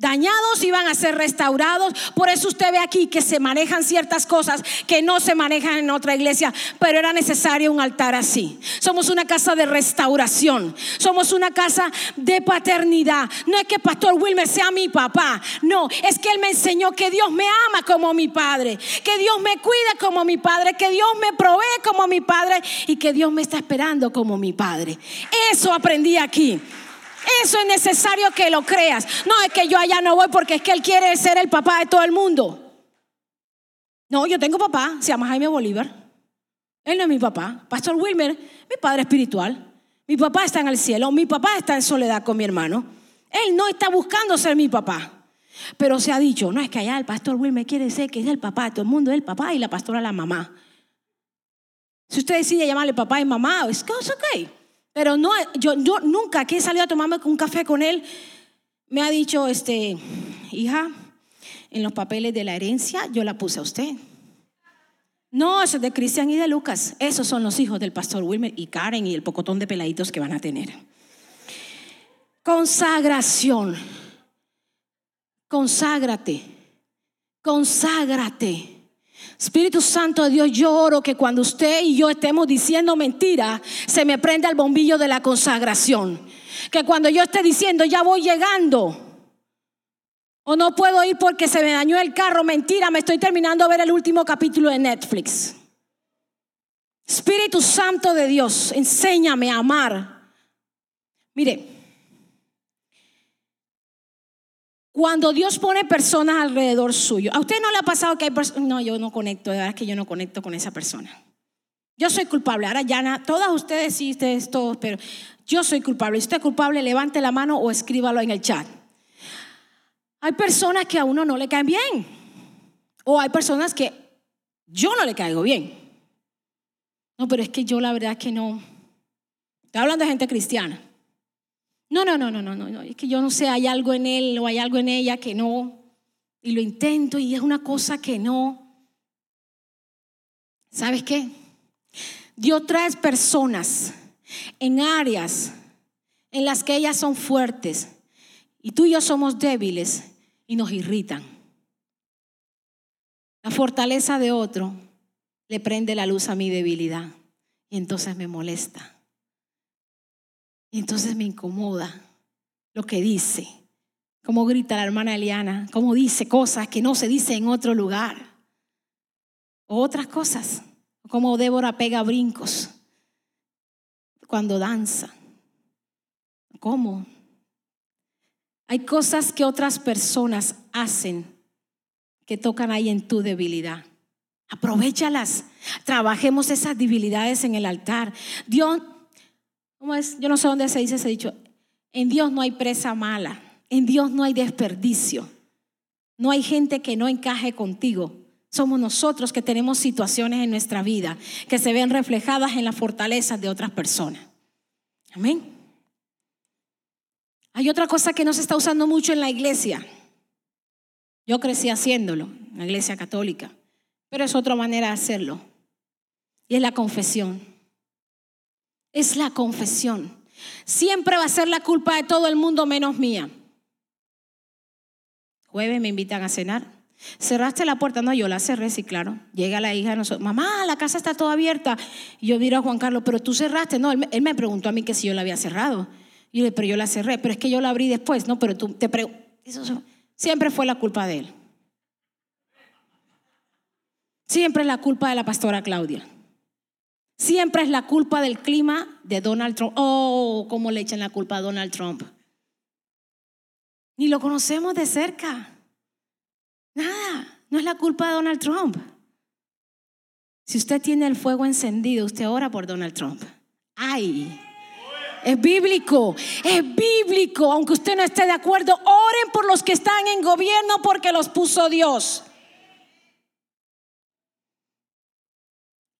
dañados iban a ser restaurados. Por eso usted ve aquí que se manejan ciertas cosas que no se manejan en otra iglesia, pero era necesario un altar así. Somos una casa de restauración, somos una casa de paternidad. No es que Pastor Wilmer sea mi papá, no, es que él me enseñó que Dios me ama como mi padre, que Dios me cuida como mi padre, que Dios me provee como mi padre y que Dios me está esperando como mi padre. Eso aprendí aquí. Eso es necesario que lo creas. No es que yo allá no voy porque es que él quiere ser el papá de todo el mundo. No, yo tengo papá, se llama Jaime Bolívar. Él no es mi papá. Pastor Wilmer, mi padre espiritual. Mi papá está en el cielo, mi papá está en soledad con mi hermano. Él no está buscando ser mi papá. Pero se ha dicho, no es que allá el pastor Wilmer quiere ser que es el papá de todo el mundo, es el papá y la pastora la mamá. Si usted decide llamarle papá y mamá, es ok. Pero no, yo, nunca que he salido a tomarme un café con él, me ha dicho, este, hija, en los papeles de la herencia yo la puse a usted. No, eso es de Cristian y de Lucas. Esos son los hijos del pastor Wilmer y Karen y el pocotón de peladitos que van a tener. Consagración. Conságrate. Conságrate. Espíritu Santo de Dios, yo oro que cuando usted y yo estemos diciendo mentira, se me prenda el bombillo de la consagración. Que cuando yo esté diciendo, ya voy llegando, o no puedo ir porque se me dañó el carro, mentira, me estoy terminando de ver el último capítulo de Netflix. Espíritu Santo de Dios, enséñame a amar. Mire, Cuando Dios pone personas alrededor suyo, a usted no le ha pasado que hay personas, no, yo no conecto, de verdad que yo no conecto con esa persona. Yo soy culpable. Ahora, Yana, todas ustedes sí, ustedes todos, pero yo soy culpable. Si usted es culpable, levante la mano o escríbalo en el chat. Hay personas que a uno no le caen bien. O hay personas que yo no le caigo bien. No, pero es que yo la verdad que no. Estoy hablando de gente cristiana. No, no, no, no, no, no, es que yo no sé, hay algo en él o hay algo en ella que no. Y lo intento y es una cosa que no. ¿Sabes qué? Dios trae personas en áreas en las que ellas son fuertes y tú y yo somos débiles y nos irritan. La fortaleza de otro le prende la luz a mi debilidad y entonces me molesta. Y entonces me incomoda lo que dice, cómo grita la hermana Eliana, cómo dice cosas que no se dice en otro lugar. O otras cosas, como Débora pega brincos cuando danza. ¿Cómo? Hay cosas que otras personas hacen que tocan ahí en tu debilidad. Aprovechalas. Trabajemos esas debilidades en el altar. Dios ¿Cómo es? Yo no sé dónde se dice ese dicho. En Dios no hay presa mala. En Dios no hay desperdicio. No hay gente que no encaje contigo. Somos nosotros que tenemos situaciones en nuestra vida que se ven reflejadas en las fortalezas de otras personas. Amén. Hay otra cosa que no se está usando mucho en la iglesia. Yo crecí haciéndolo, en la iglesia católica, pero es otra manera de hacerlo. Y es la confesión. Es la confesión. Siempre va a ser la culpa de todo el mundo menos mía. Jueves me invitan a cenar. Cerraste la puerta, no, yo la cerré, sí, claro. Llega la hija, nosotros, mamá, la casa está toda abierta. Y yo miro a Juan Carlos, pero tú cerraste. No, él me, preguntó a mí que si yo la había cerrado. Y yo le pero yo la cerré, pero es que yo la abrí después. No, pero tú te preguntas. Siempre fue la culpa de él. Siempre es la culpa de la pastora Claudia. Siempre es la culpa del clima de Donald Trump. Oh, cómo le echan la culpa a Donald Trump. Ni lo conocemos de cerca. Nada, no es la culpa de Donald Trump. Si usted tiene el fuego encendido, usted ora por Donald Trump. Ay, es bíblico, es bíblico. Aunque usted no esté de acuerdo, oren por los que están en gobierno porque los puso Dios.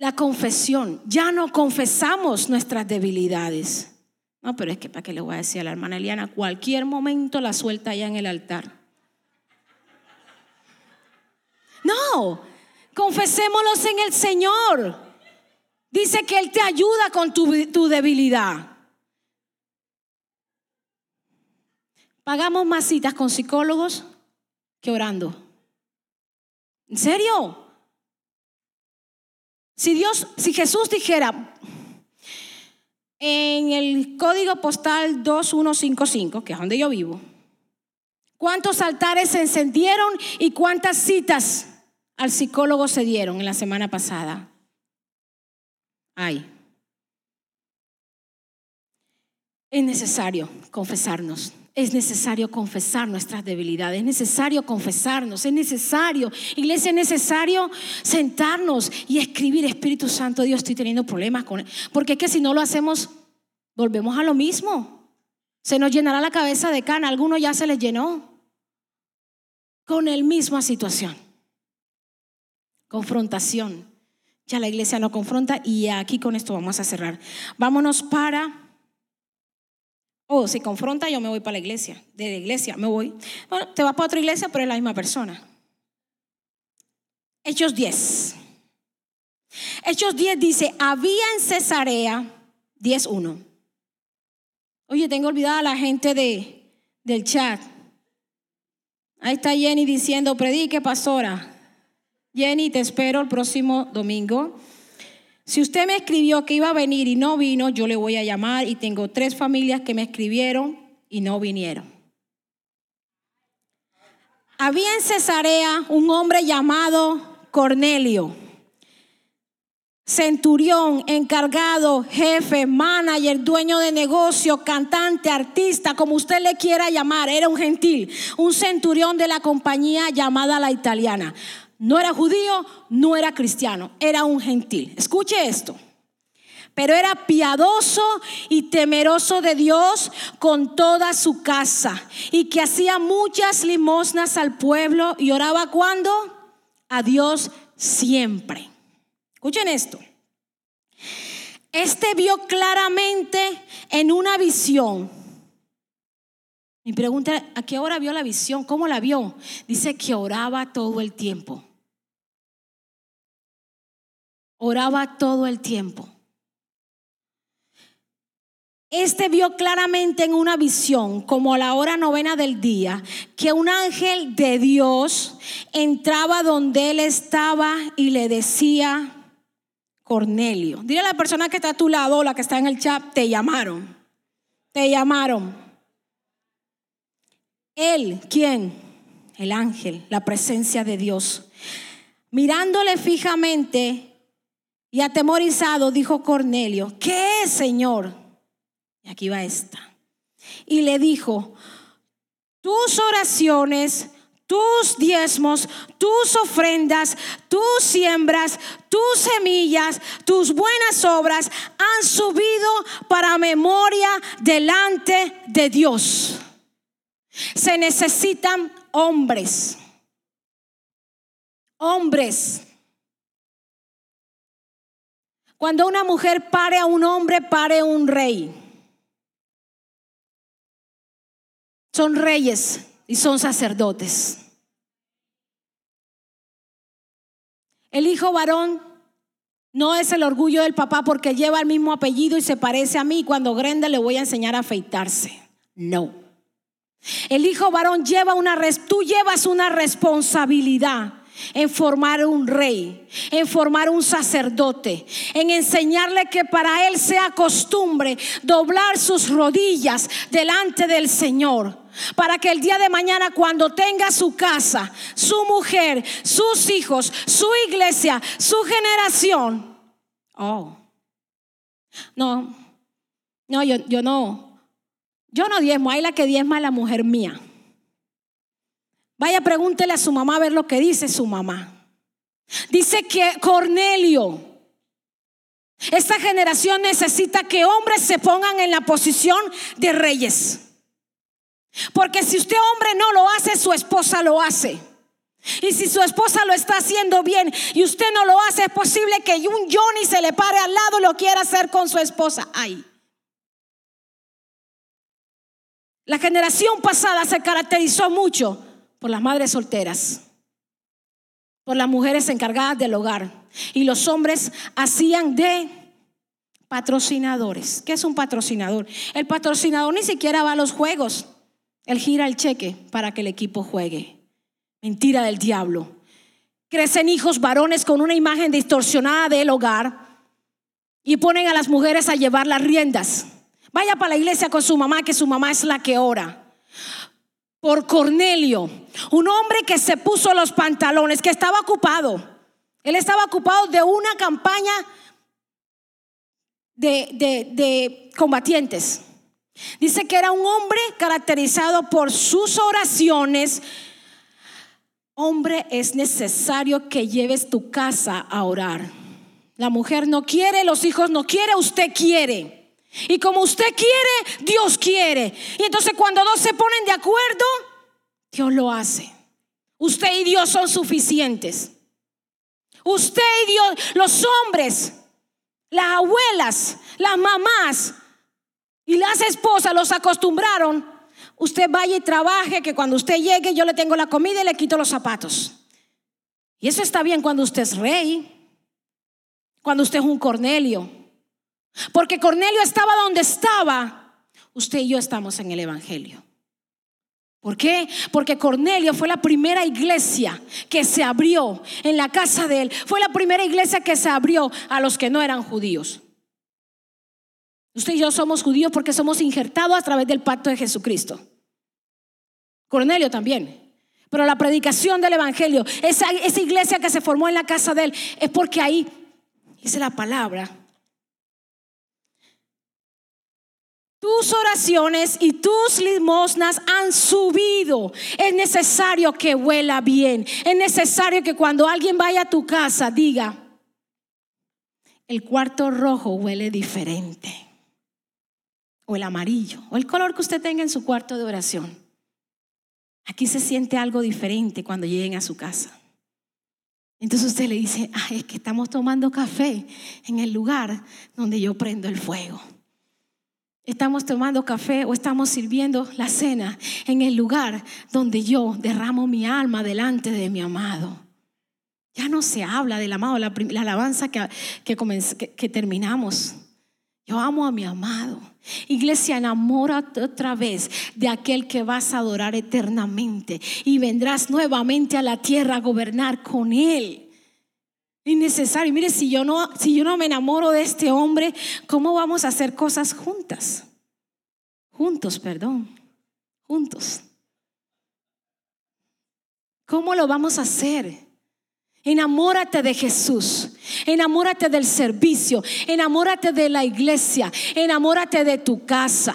La confesión, ya no confesamos nuestras debilidades. No, pero es que para qué le voy a decir a la hermana Eliana, cualquier momento la suelta allá en el altar. No, confesémoslos en el Señor. Dice que Él te ayuda con tu, tu debilidad. Pagamos más citas con psicólogos que orando. ¿En serio? Si Dios, si Jesús dijera en el código postal 2155, que es donde yo vivo, cuántos altares se encendieron y cuántas citas al psicólogo se dieron en la semana pasada. Ay. Es necesario confesarnos. Es necesario confesar nuestras debilidades, es necesario confesarnos, es necesario, iglesia, es necesario sentarnos y escribir, Espíritu Santo, Dios, estoy teniendo problemas con él. Porque es que si no lo hacemos, volvemos a lo mismo. Se nos llenará la cabeza de cana, alguno ya se les llenó con la misma situación. Confrontación. Ya la iglesia no confronta y aquí con esto vamos a cerrar. Vámonos para o si confronta, yo me voy para la iglesia. De la iglesia me voy. Bueno, te vas para otra iglesia, pero es la misma persona. Hechos 10. Hechos 10 dice, había en Cesarea 10.1. Oye, tengo olvidada a la gente de, del chat. Ahí está Jenny diciendo, predique, pastora. Jenny, te espero el próximo domingo. Si usted me escribió que iba a venir y no vino, yo le voy a llamar y tengo tres familias que me escribieron y no vinieron. Había en Cesarea un hombre llamado Cornelio, centurión, encargado, jefe, manager, dueño de negocio, cantante, artista, como usted le quiera llamar, era un gentil, un centurión de la compañía llamada la italiana. No era judío, no era cristiano, era un gentil. Escuche esto. Pero era piadoso y temeroso de Dios con toda su casa y que hacía muchas limosnas al pueblo y oraba cuando? A Dios siempre. Escuchen esto. Este vio claramente en una visión. Mi pregunta, ¿a qué hora vio la visión? ¿Cómo la vio? Dice que oraba todo el tiempo. Oraba todo el tiempo. Este vio claramente en una visión, como a la hora novena del día, que un ángel de Dios entraba donde él estaba y le decía, Cornelio, dile a la persona que está a tu lado, la que está en el chat, te llamaron, te llamaron. Él, ¿quién? El ángel, la presencia de Dios. Mirándole fijamente, y atemorizado dijo Cornelio, ¿qué es, Señor? Y aquí va esta. Y le dijo, tus oraciones, tus diezmos, tus ofrendas, tus siembras, tus semillas, tus buenas obras han subido para memoria delante de Dios. Se necesitan hombres. Hombres cuando una mujer pare a un hombre, pare un rey. Son reyes y son sacerdotes. El hijo varón No es el orgullo del papá porque lleva el mismo apellido y se parece a mí. Cuando grande le voy a enseñar a afeitarse. No. El hijo varón lleva una, tú llevas una responsabilidad en formar un rey, en formar un sacerdote, en enseñarle que para él sea costumbre doblar sus rodillas delante del Señor. Para que el día de mañana cuando tenga su casa, su mujer, sus hijos, su iglesia, su generación, oh, no, no, yo, yo no, yo no diezmo, hay la que diezma es la mujer mía. Vaya, pregúntele a su mamá a ver lo que dice su mamá. Dice que Cornelio, esta generación necesita que hombres se pongan en la posición de reyes. Porque si usted hombre no lo hace, su esposa lo hace. Y si su esposa lo está haciendo bien y usted no lo hace, es posible que un Johnny se le pare al lado y lo quiera hacer con su esposa. Ay. La generación pasada se caracterizó mucho por las madres solteras, por las mujeres encargadas del hogar. Y los hombres hacían de patrocinadores. ¿Qué es un patrocinador? El patrocinador ni siquiera va a los juegos. Él gira el cheque para que el equipo juegue. Mentira del diablo. Crecen hijos varones con una imagen distorsionada del hogar y ponen a las mujeres a llevar las riendas. Vaya para la iglesia con su mamá, que su mamá es la que ora por Cornelio, un hombre que se puso los pantalones, que estaba ocupado. Él estaba ocupado de una campaña de, combatientes. Dice que era un hombre caracterizado por sus oraciones. Hombre, es necesario que lleves tu casa a orar. La mujer no quiere, los hijos no quiere, usted quiere. Y como usted quiere, Dios quiere. Y entonces cuando dos se ponen de acuerdo, Dios lo hace. Usted y Dios son suficientes. Usted y Dios, los hombres, las abuelas, las mamás y las esposas los acostumbraron. Usted vaya y trabaje, que cuando usted llegue yo le tengo la comida y le quito los zapatos. Y eso está bien cuando usted es rey, cuando usted es un Cornelio. Porque Cornelio estaba donde estaba. Usted y yo estamos en el Evangelio. ¿Por qué? Porque Cornelio fue la primera iglesia que se abrió en la casa de él. Fue la primera iglesia que se abrió a los que no eran judíos. Usted y yo somos judíos porque somos injertados a través del pacto de Jesucristo. Cornelio también. Pero la predicación del Evangelio, esa, esa iglesia que se formó en la casa de él, es porque ahí, dice la palabra, Tus oraciones y tus limosnas han subido. Es necesario que huela bien. Es necesario que cuando alguien vaya a tu casa diga, el cuarto rojo huele diferente. O el amarillo. O el color que usted tenga en su cuarto de oración. Aquí se siente algo diferente cuando lleguen a su casa. Entonces usted le dice, es que estamos tomando café en el lugar donde yo prendo el fuego estamos tomando café o estamos sirviendo la cena en el lugar donde yo derramo mi alma delante de mi amado. Ya no se habla del amado, la, alabanza que, que, terminamos. Yo amo a mi amado. Iglesia, enamórate otra vez de aquel que vas a adorar eternamente y vendrás nuevamente a la tierra a gobernar con él. Innecesario. Mire, si yo no, si yo no me enamoro de este hombre, ¿cómo vamos a hacer cosas juntas? Juntos, perdón. Juntos. ¿Cómo lo vamos a hacer? Enamórate de Jesús, enamórate del servicio, enamórate de la iglesia, enamórate de tu casa.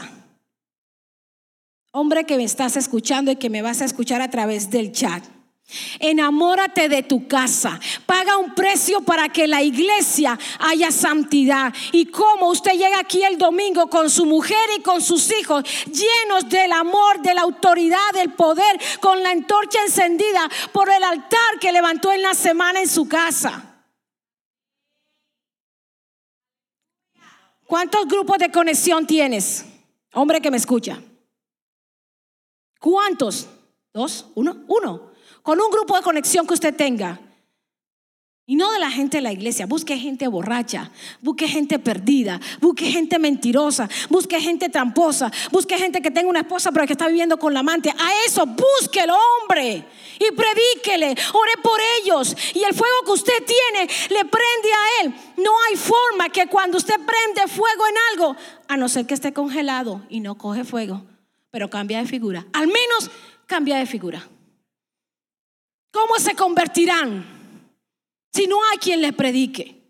Hombre que me estás escuchando y que me vas a escuchar a través del chat. Enamórate de tu casa. Paga un precio para que la iglesia haya santidad. Y como usted llega aquí el domingo con su mujer y con sus hijos, llenos del amor, de la autoridad, del poder, con la antorcha encendida por el altar que levantó en la semana en su casa. ¿Cuántos grupos de conexión tienes? Hombre que me escucha. ¿Cuántos? ¿Dos? ¿Uno? Uno con un grupo de conexión que usted tenga. Y no de la gente de la iglesia. Busque gente borracha, busque gente perdida, busque gente mentirosa, busque gente tramposa, busque gente que tenga una esposa pero que está viviendo con la amante. A eso busque el hombre y predíquele, ore por ellos. Y el fuego que usted tiene le prende a él. No hay forma que cuando usted prende fuego en algo, a no ser que esté congelado y no coge fuego, pero cambia de figura. Al menos cambia de figura. ¿Cómo se convertirán? si no hay quien les predique?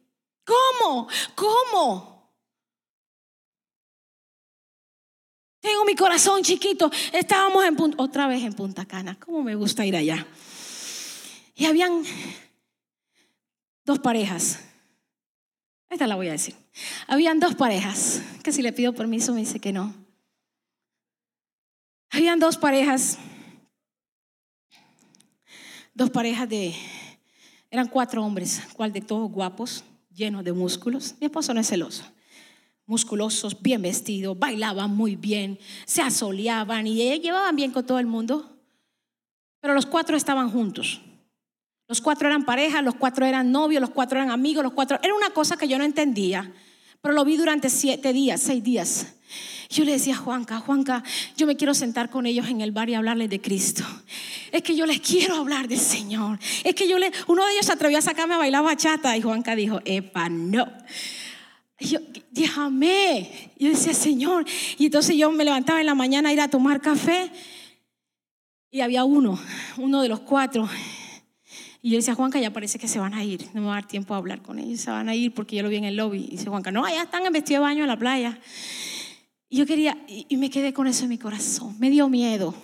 ¿Cómo? ¿Cómo? Tengo mi corazón chiquito. Estábamos otra vez en Punta Cana. ¿Cómo me gusta ir allá? Y habían dos parejas. Esta la voy a decir. Habían dos parejas, que si le pido permiso me dice que no. Habían dos parejas, dos parejas de eran cuatro hombres, cual de todos guapos, llenos de músculos. Mi esposo no es celoso. Musculosos, bien vestidos, bailaban muy bien, se asoleaban y llevaban bien con todo el mundo. Pero los cuatro estaban juntos. Los cuatro eran pareja, los cuatro eran novios, los cuatro eran amigos, los cuatro... Era una cosa que yo no entendía, pero lo vi durante siete días, seis días. Yo le decía a Juanca, Juanca, yo me quiero sentar con ellos en el bar y hablarles de Cristo. Es que yo les quiero hablar del Señor. Es que yo le, uno de ellos se atrevió a sacarme a bailar bachata y Juanca dijo, epa, no. yo, déjame. Yo decía, Señor. Y entonces yo me levantaba en la mañana a ir a tomar café y había uno, uno de los cuatro. Y yo decía, Juanca, ya parece que se van a ir. No me va a dar tiempo a hablar con ellos. Se van a ir porque yo lo vi en el lobby. Y dice Juanca, no, allá están en vestido de baño en la playa. Y yo quería, y me quedé con eso en mi corazón. Me dio miedo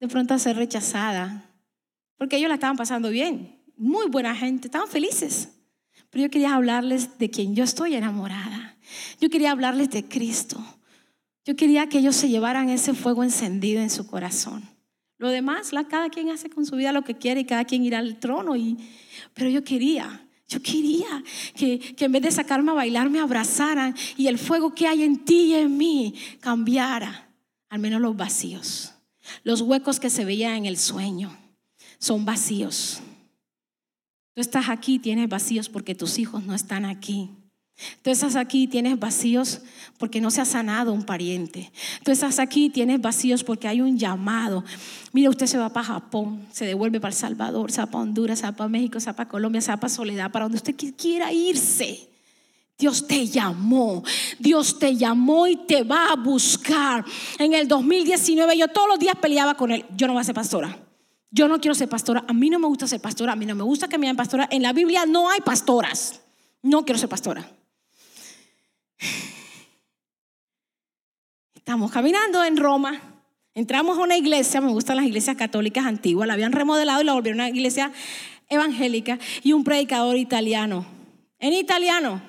de pronto a ser rechazada, porque ellos la estaban pasando bien, muy buena gente, estaban felices. Pero yo quería hablarles de quien yo estoy enamorada. Yo quería hablarles de Cristo. Yo quería que ellos se llevaran ese fuego encendido en su corazón. Lo demás, cada quien hace con su vida lo que quiere y cada quien irá al trono. Y, pero yo quería yo quería que, que, en vez de sacarme a bailar me abrazaran y el fuego que hay en ti y en mí cambiara, al menos los vacíos. Los huecos que se veían en el sueño son vacíos. Tú estás aquí, tienes vacíos porque tus hijos no están aquí. Tú estás aquí tienes vacíos porque no se ha sanado un pariente. Tú estás aquí tienes vacíos porque hay un llamado. Mira, usted se va para Japón, se devuelve para El Salvador, se va para Honduras, se va para México, se va para Colombia, se va para Soledad, para donde usted quiera irse. Dios te llamó, Dios te llamó y te va a buscar. En el 2019 yo todos los días peleaba con él. Yo no voy a ser pastora. Yo no quiero ser pastora. A mí no me gusta ser pastora. A mí no me gusta que me llamen pastora. En la Biblia no hay pastoras. No quiero ser pastora. Estamos caminando en Roma, entramos a una iglesia, me gustan las iglesias católicas antiguas, la habían remodelado y la volvieron una iglesia evangélica y un predicador italiano, en italiano.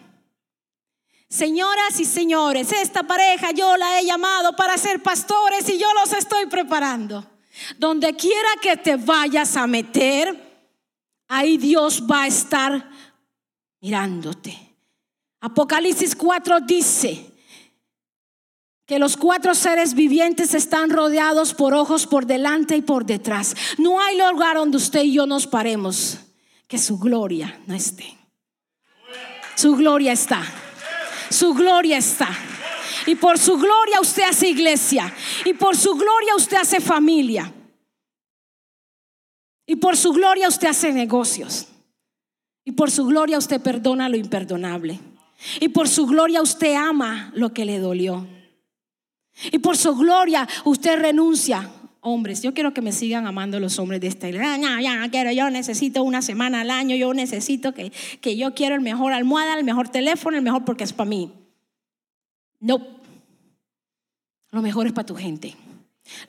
Señoras y señores, esta pareja yo la he llamado para ser pastores y yo los estoy preparando. Donde quiera que te vayas a meter, ahí Dios va a estar mirándote. Apocalipsis 4 dice que los cuatro seres vivientes están rodeados por ojos por delante y por detrás. No hay lugar donde usted y yo nos paremos que su gloria no esté. Su gloria está. Su gloria está. Y por su gloria usted hace iglesia. Y por su gloria usted hace familia. Y por su gloria usted hace negocios. Y por su gloria usted perdona lo imperdonable. Y por su gloria usted ama lo que le dolió. Y por su gloria usted renuncia. Hombres, yo quiero que me sigan amando los hombres de esta iglesia. No, ya quiero, yo necesito una semana al año, yo necesito que, que yo quiero el mejor almohada, el mejor teléfono, el mejor porque es para mí. No. Lo mejor es para tu gente.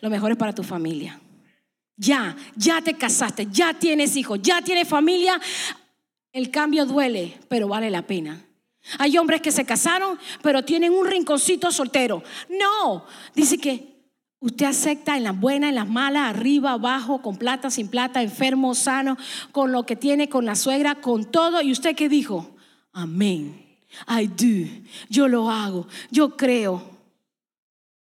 Lo mejor es para tu familia. Ya, ya te casaste, ya tienes hijos, ya tienes familia. El cambio duele, pero vale la pena. Hay hombres que se casaron, pero tienen un rinconcito soltero. No, dice que usted acepta en las buenas, en las malas, arriba, abajo, con plata, sin plata, enfermo, sano, con lo que tiene, con la suegra, con todo. ¿Y usted qué dijo? Amén. I do. Yo lo hago. Yo creo.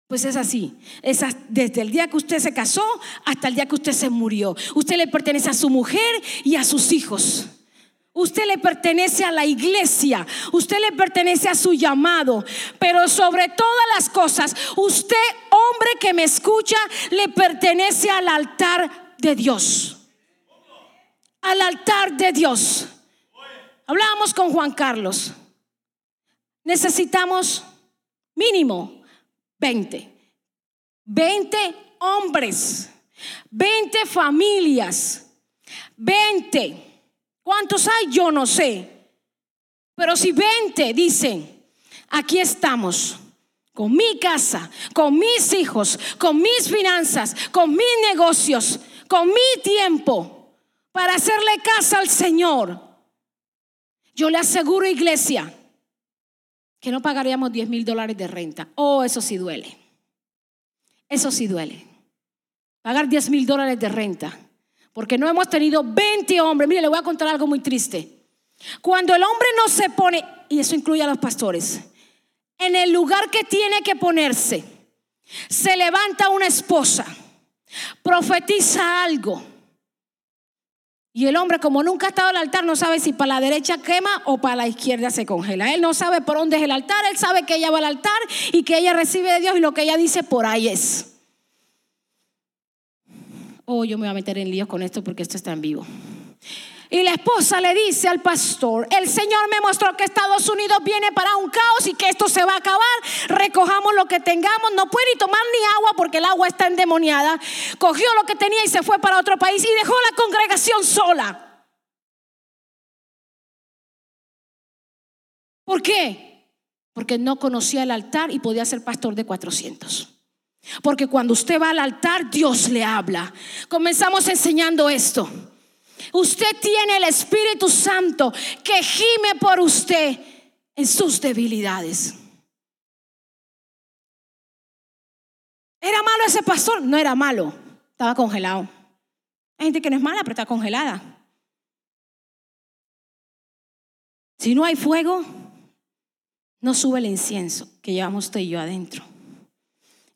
Pues es así. Es desde el día que usted se casó hasta el día que usted se murió. Usted le pertenece a su mujer y a sus hijos. Usted le pertenece a la iglesia, usted le pertenece a su llamado, pero sobre todas las cosas, usted, hombre que me escucha, le pertenece al altar de Dios. Al altar de Dios. Hablábamos con Juan Carlos. Necesitamos mínimo 20. 20 hombres, 20 familias, 20 ¿Cuántos hay? Yo no sé. Pero si 20 dicen, aquí estamos, con mi casa, con mis hijos, con mis finanzas, con mis negocios, con mi tiempo, para hacerle casa al Señor, yo le aseguro, iglesia, que no pagaríamos 10 mil dólares de renta. Oh, eso sí duele. Eso sí duele. Pagar 10 mil dólares de renta porque no hemos tenido 20 hombres. Mire, le voy a contar algo muy triste. Cuando el hombre no se pone, y eso incluye a los pastores, en el lugar que tiene que ponerse, se levanta una esposa, profetiza algo. Y el hombre, como nunca ha estado al altar, no sabe si para la derecha quema o para la izquierda se congela. Él no sabe por dónde es el altar, él sabe que ella va al altar y que ella recibe de Dios y lo que ella dice por ahí es oh, yo me voy a meter en líos con esto porque esto está en vivo. Y la esposa le dice al pastor, el Señor me mostró que Estados Unidos viene para un caos y que esto se va a acabar. Recojamos lo que tengamos, no puede ni tomar ni agua porque el agua está endemoniada. Cogió lo que tenía y se fue para otro país y dejó la congregación sola. ¿Por qué? Porque no conocía el altar y podía ser pastor de 400. Porque cuando usted va al altar, Dios le habla. Comenzamos enseñando esto. Usted tiene el Espíritu Santo que gime por usted en sus debilidades. ¿Era malo ese pastor? No era malo, estaba congelado. Hay gente que no es mala, pero está congelada. Si no hay fuego, no sube el incienso que llevamos usted y yo adentro.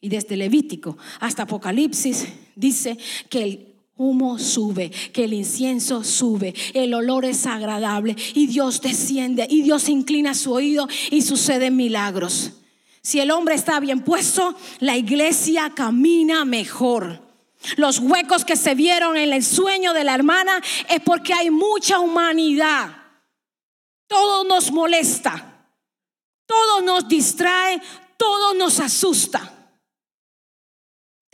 Y desde Levítico hasta Apocalipsis dice que el humo sube, que el incienso sube, el olor es agradable y Dios desciende y Dios inclina su oído y suceden milagros. Si el hombre está bien puesto, la iglesia camina mejor. Los huecos que se vieron en el sueño de la hermana es porque hay mucha humanidad. Todo nos molesta, todo nos distrae, todo nos asusta.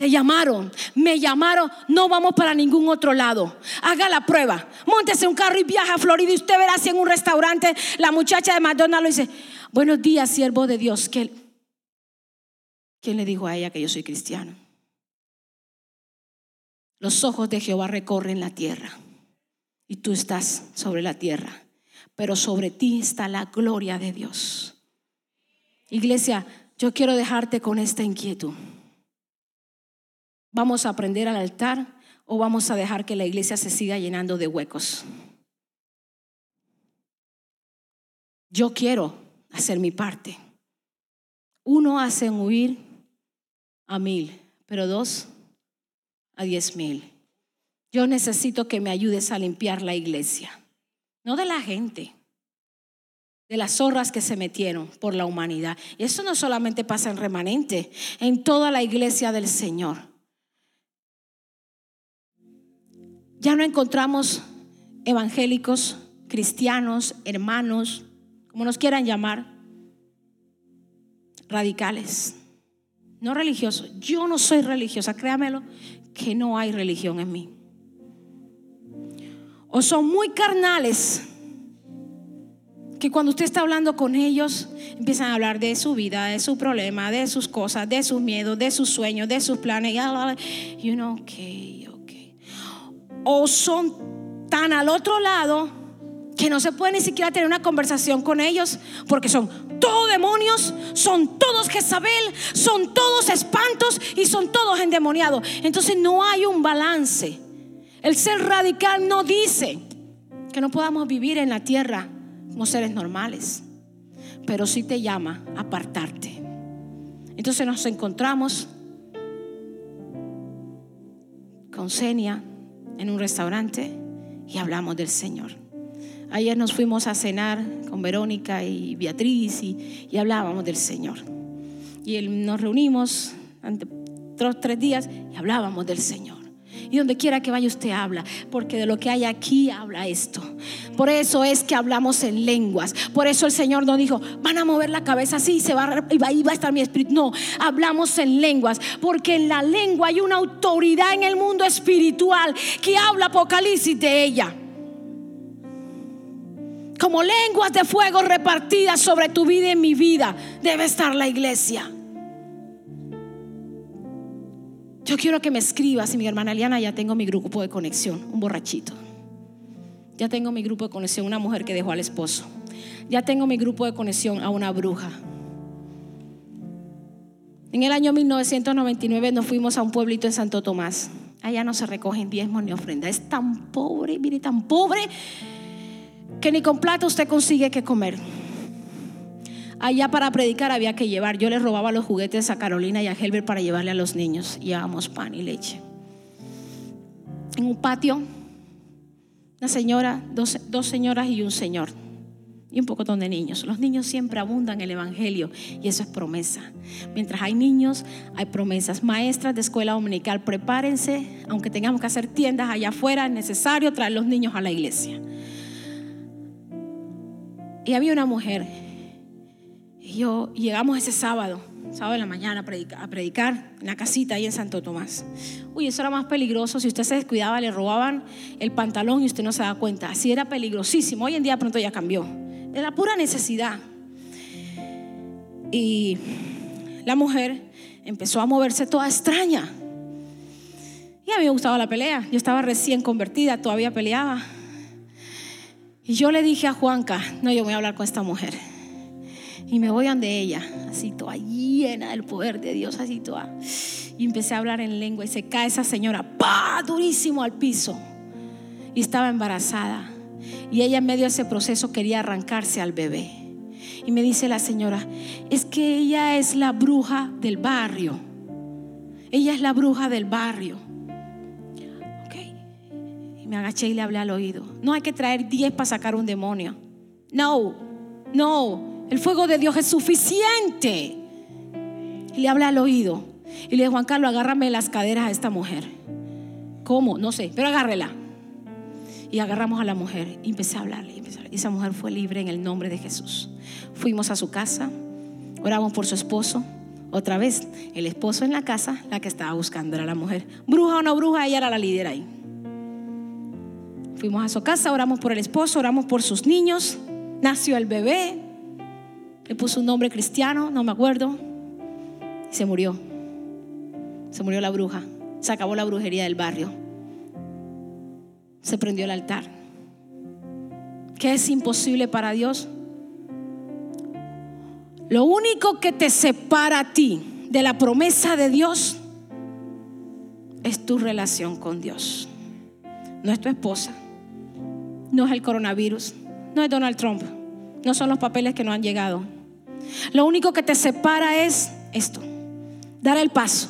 Te llamaron, me llamaron, no vamos para ningún otro lado. Haga la prueba. Móntese un carro y viaja a Florida y usted verá si en un restaurante la muchacha de McDonald's le dice, buenos días, siervo de Dios. ¿Quién le dijo a ella que yo soy cristiano? Los ojos de Jehová recorren la tierra y tú estás sobre la tierra, pero sobre ti está la gloria de Dios. Iglesia, yo quiero dejarte con esta inquietud. ¿Vamos a aprender al altar o vamos a dejar que la iglesia se siga llenando de huecos? Yo quiero hacer mi parte. Uno hace huir a mil, pero dos a diez mil. Yo necesito que me ayudes a limpiar la iglesia, no de la gente, de las zorras que se metieron por la humanidad. Y eso no solamente pasa en remanente, en toda la iglesia del Señor. Ya no encontramos evangélicos, cristianos, hermanos, como nos quieran llamar, radicales, no religiosos. Yo no soy religiosa, créamelo, que no hay religión en mí. O son muy carnales, que cuando usted está hablando con ellos, empiezan a hablar de su vida, de su problema, de sus cosas, de sus miedos, de sus sueños, de sus planes. You know, okay o son tan al otro lado que no se puede ni siquiera tener una conversación con ellos porque son todos demonios, son todos Jezabel, son todos espantos y son todos endemoniados. Entonces no hay un balance. El ser radical no dice que no podamos vivir en la tierra como seres normales, pero sí te llama a apartarte. Entonces nos encontramos con Senia en un restaurante y hablamos del Señor. Ayer nos fuimos a cenar con Verónica y Beatriz y, y hablábamos del Señor. Y nos reunimos ante tres días y hablábamos del Señor. Y donde quiera que vaya usted habla, porque de lo que hay aquí habla esto. Por eso es que hablamos en lenguas. Por eso el Señor no dijo, van a mover la cabeza así, se va y va- a estar mi espíritu. No, hablamos en lenguas, porque en la lengua hay una autoridad en el mundo espiritual que habla Apocalipsis de ella. Como lenguas de fuego repartidas sobre tu vida y mi vida, debe estar la iglesia. Yo quiero que me escribas y mi hermana Eliana ya tengo mi grupo de conexión, un borrachito. Ya tengo mi grupo de conexión, una mujer que dejó al esposo. Ya tengo mi grupo de conexión a una bruja. En el año 1999 nos fuimos a un pueblito en Santo Tomás. Allá no se recogen diezmos ni ofrenda. Es tan pobre, mire, tan pobre que ni con plata usted consigue que comer. Allá para predicar había que llevar. Yo le robaba los juguetes a Carolina y a Helber para llevarle a los niños. Llevábamos pan y leche. En un patio, una señora, dos, dos señoras y un señor. Y un poco de niños. Los niños siempre abundan el Evangelio y eso es promesa. Mientras hay niños, hay promesas. Maestras de escuela dominical, prepárense, aunque tengamos que hacer tiendas allá afuera, es necesario traer los niños a la iglesia. Y había una mujer y yo llegamos ese sábado, sábado de la mañana a predicar, en la casita ahí en Santo Tomás. Uy, eso era más peligroso. Si usted se descuidaba, le robaban el pantalón y usted no se da cuenta. Así era peligrosísimo. Hoy en día pronto ya cambió. De la pura necesidad. Y la mujer empezó a moverse toda extraña. Y a mí me gustaba la pelea. Yo estaba recién convertida, todavía peleaba. Y yo le dije a Juanca, no, yo voy a hablar con esta mujer. Y me voy ante ella, así toda llena del poder de Dios, así toda. Y empecé a hablar en lengua y se cae esa señora, pa, durísimo al piso. Y estaba embarazada. Y ella en medio de ese proceso quería arrancarse al bebé. Y me dice la señora, es que ella es la bruja del barrio. Ella es la bruja del barrio. Ok. Y me agaché y le hablé al oído. No hay que traer 10 para sacar un demonio. No, no. El fuego de Dios es suficiente. Le hablé al oído. Y le dije, Juan Carlos, agárrame las caderas a esta mujer. ¿Cómo? No sé, pero agárrela. Y agarramos a la mujer y empecé a hablarle. Y, empecé a hablarle. y esa mujer fue libre en el nombre de Jesús. Fuimos a su casa, oramos por su esposo. Otra vez, el esposo en la casa, la que estaba buscando era la mujer. Bruja o no bruja, ella era la líder ahí. Fuimos a su casa, oramos por el esposo, oramos por sus niños. Nació el bebé, le puso un nombre cristiano, no me acuerdo, y se murió. Se murió la bruja. Se acabó la brujería del barrio. Se prendió el altar. ¿Qué es imposible para Dios? Lo único que te separa a ti de la promesa de Dios es tu relación con Dios. No es tu esposa, no es el coronavirus, no es Donald Trump, no son los papeles que no han llegado. Lo único que te separa es esto, dar el paso,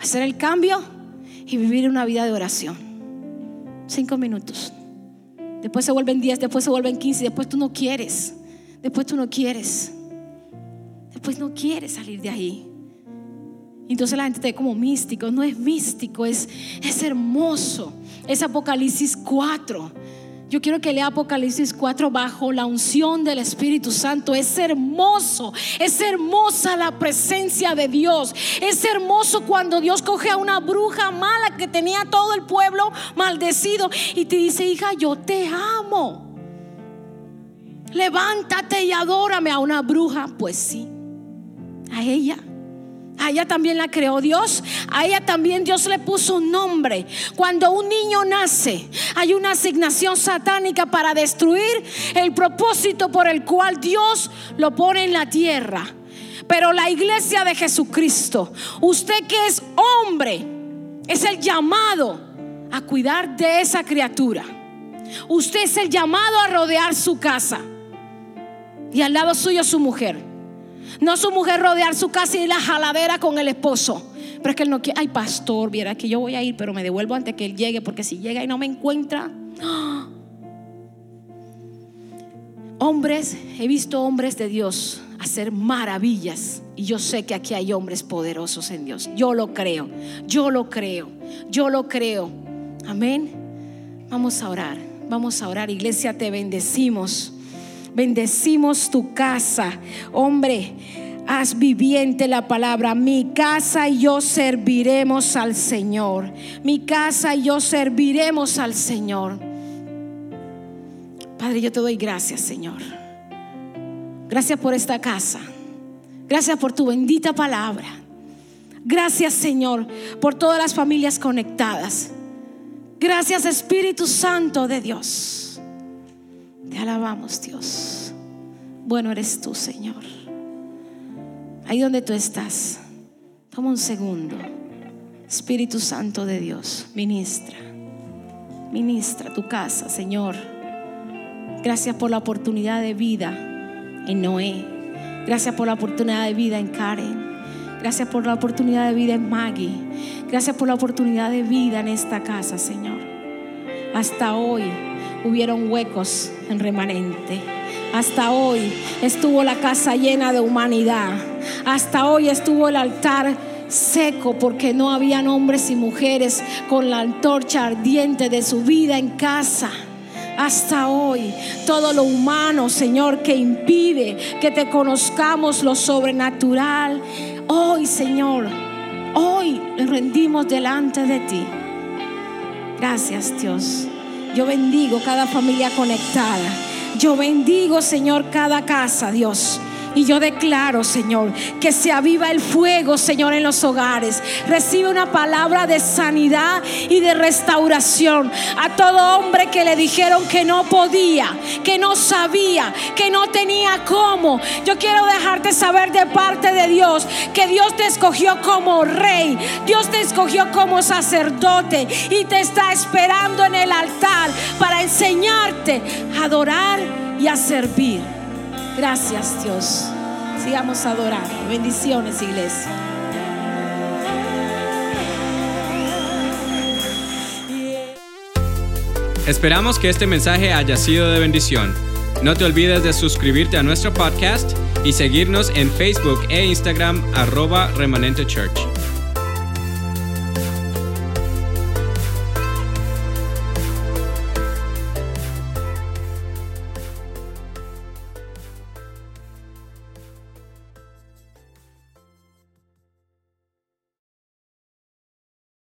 hacer el cambio y vivir una vida de oración. Cinco minutos. Después se vuelven diez, después se vuelven quince, después tú no quieres, después tú no quieres, después no quieres salir de ahí. Entonces la gente te ve como místico, no es místico, es, es hermoso. Es Apocalipsis 4. Yo quiero que lea Apocalipsis 4 bajo la unción del Espíritu Santo. Es hermoso, es hermosa la presencia de Dios. Es hermoso cuando Dios coge a una bruja mala que tenía todo el pueblo maldecido y te dice, hija, yo te amo. Levántate y adórame a una bruja. Pues sí, a ella. A ella también la creó Dios. A ella también Dios le puso un nombre. Cuando un niño nace, hay una asignación satánica para destruir el propósito por el cual Dios lo pone en la tierra. Pero la iglesia de Jesucristo, usted que es hombre, es el llamado a cuidar de esa criatura. Usted es el llamado a rodear su casa. Y al lado suyo su mujer. No su mujer rodear su casa y la jaladera con el esposo. Pero es que él no quiere. Ay, pastor, viera que yo voy a ir, pero me devuelvo antes que él llegue, porque si llega y no me encuentra. *gasps* Hombres, he visto hombres de Dios hacer maravillas y yo sé que aquí hay hombres poderosos en Dios. Yo lo creo, yo lo creo, yo lo creo. Amén. Vamos a orar, vamos a orar. Iglesia, te bendecimos. Bendecimos tu casa. Hombre, haz viviente la palabra. Mi casa y yo serviremos al Señor. Mi casa y yo serviremos al Señor. Padre, yo te doy gracias, Señor. Gracias por esta casa. Gracias por tu bendita palabra. Gracias, Señor, por todas las familias conectadas. Gracias, Espíritu Santo de Dios. Te alabamos, Dios. Bueno eres tú, Señor. Ahí donde tú estás, toma un segundo. Espíritu Santo de Dios, ministra. Ministra tu casa, Señor. Gracias por la oportunidad de vida en Noé. Gracias por la oportunidad de vida en Karen. Gracias por la oportunidad de vida en Maggie. Gracias por la oportunidad de vida en esta casa, Señor. Hasta hoy hubieron huecos en remanente. Hasta hoy estuvo la casa llena de humanidad. Hasta hoy estuvo el altar seco porque no habían hombres y mujeres con la antorcha ardiente de su vida en casa. Hasta hoy, todo lo humano, Señor, que impide que te conozcamos lo sobrenatural. Hoy, Señor, hoy rendimos delante de ti. Gracias, Dios. Yo bendigo cada familia conectada. Yo bendigo, Señor, cada casa, Dios. Y yo declaro, Señor, que se aviva el fuego, Señor, en los hogares. Recibe una palabra de sanidad y de restauración a todo hombre que le dijeron que no podía, que no sabía, que no tenía cómo. Yo quiero dejarte saber de parte de Dios que Dios te escogió como rey, Dios te escogió como sacerdote y te está esperando en el altar para enseñarte a adorar y a servir. Gracias Dios. Sigamos adorando. Bendiciones, iglesia. Esperamos que este mensaje haya sido de bendición. No te olvides de suscribirte a nuestro podcast y seguirnos en Facebook e Instagram arroba remanente church.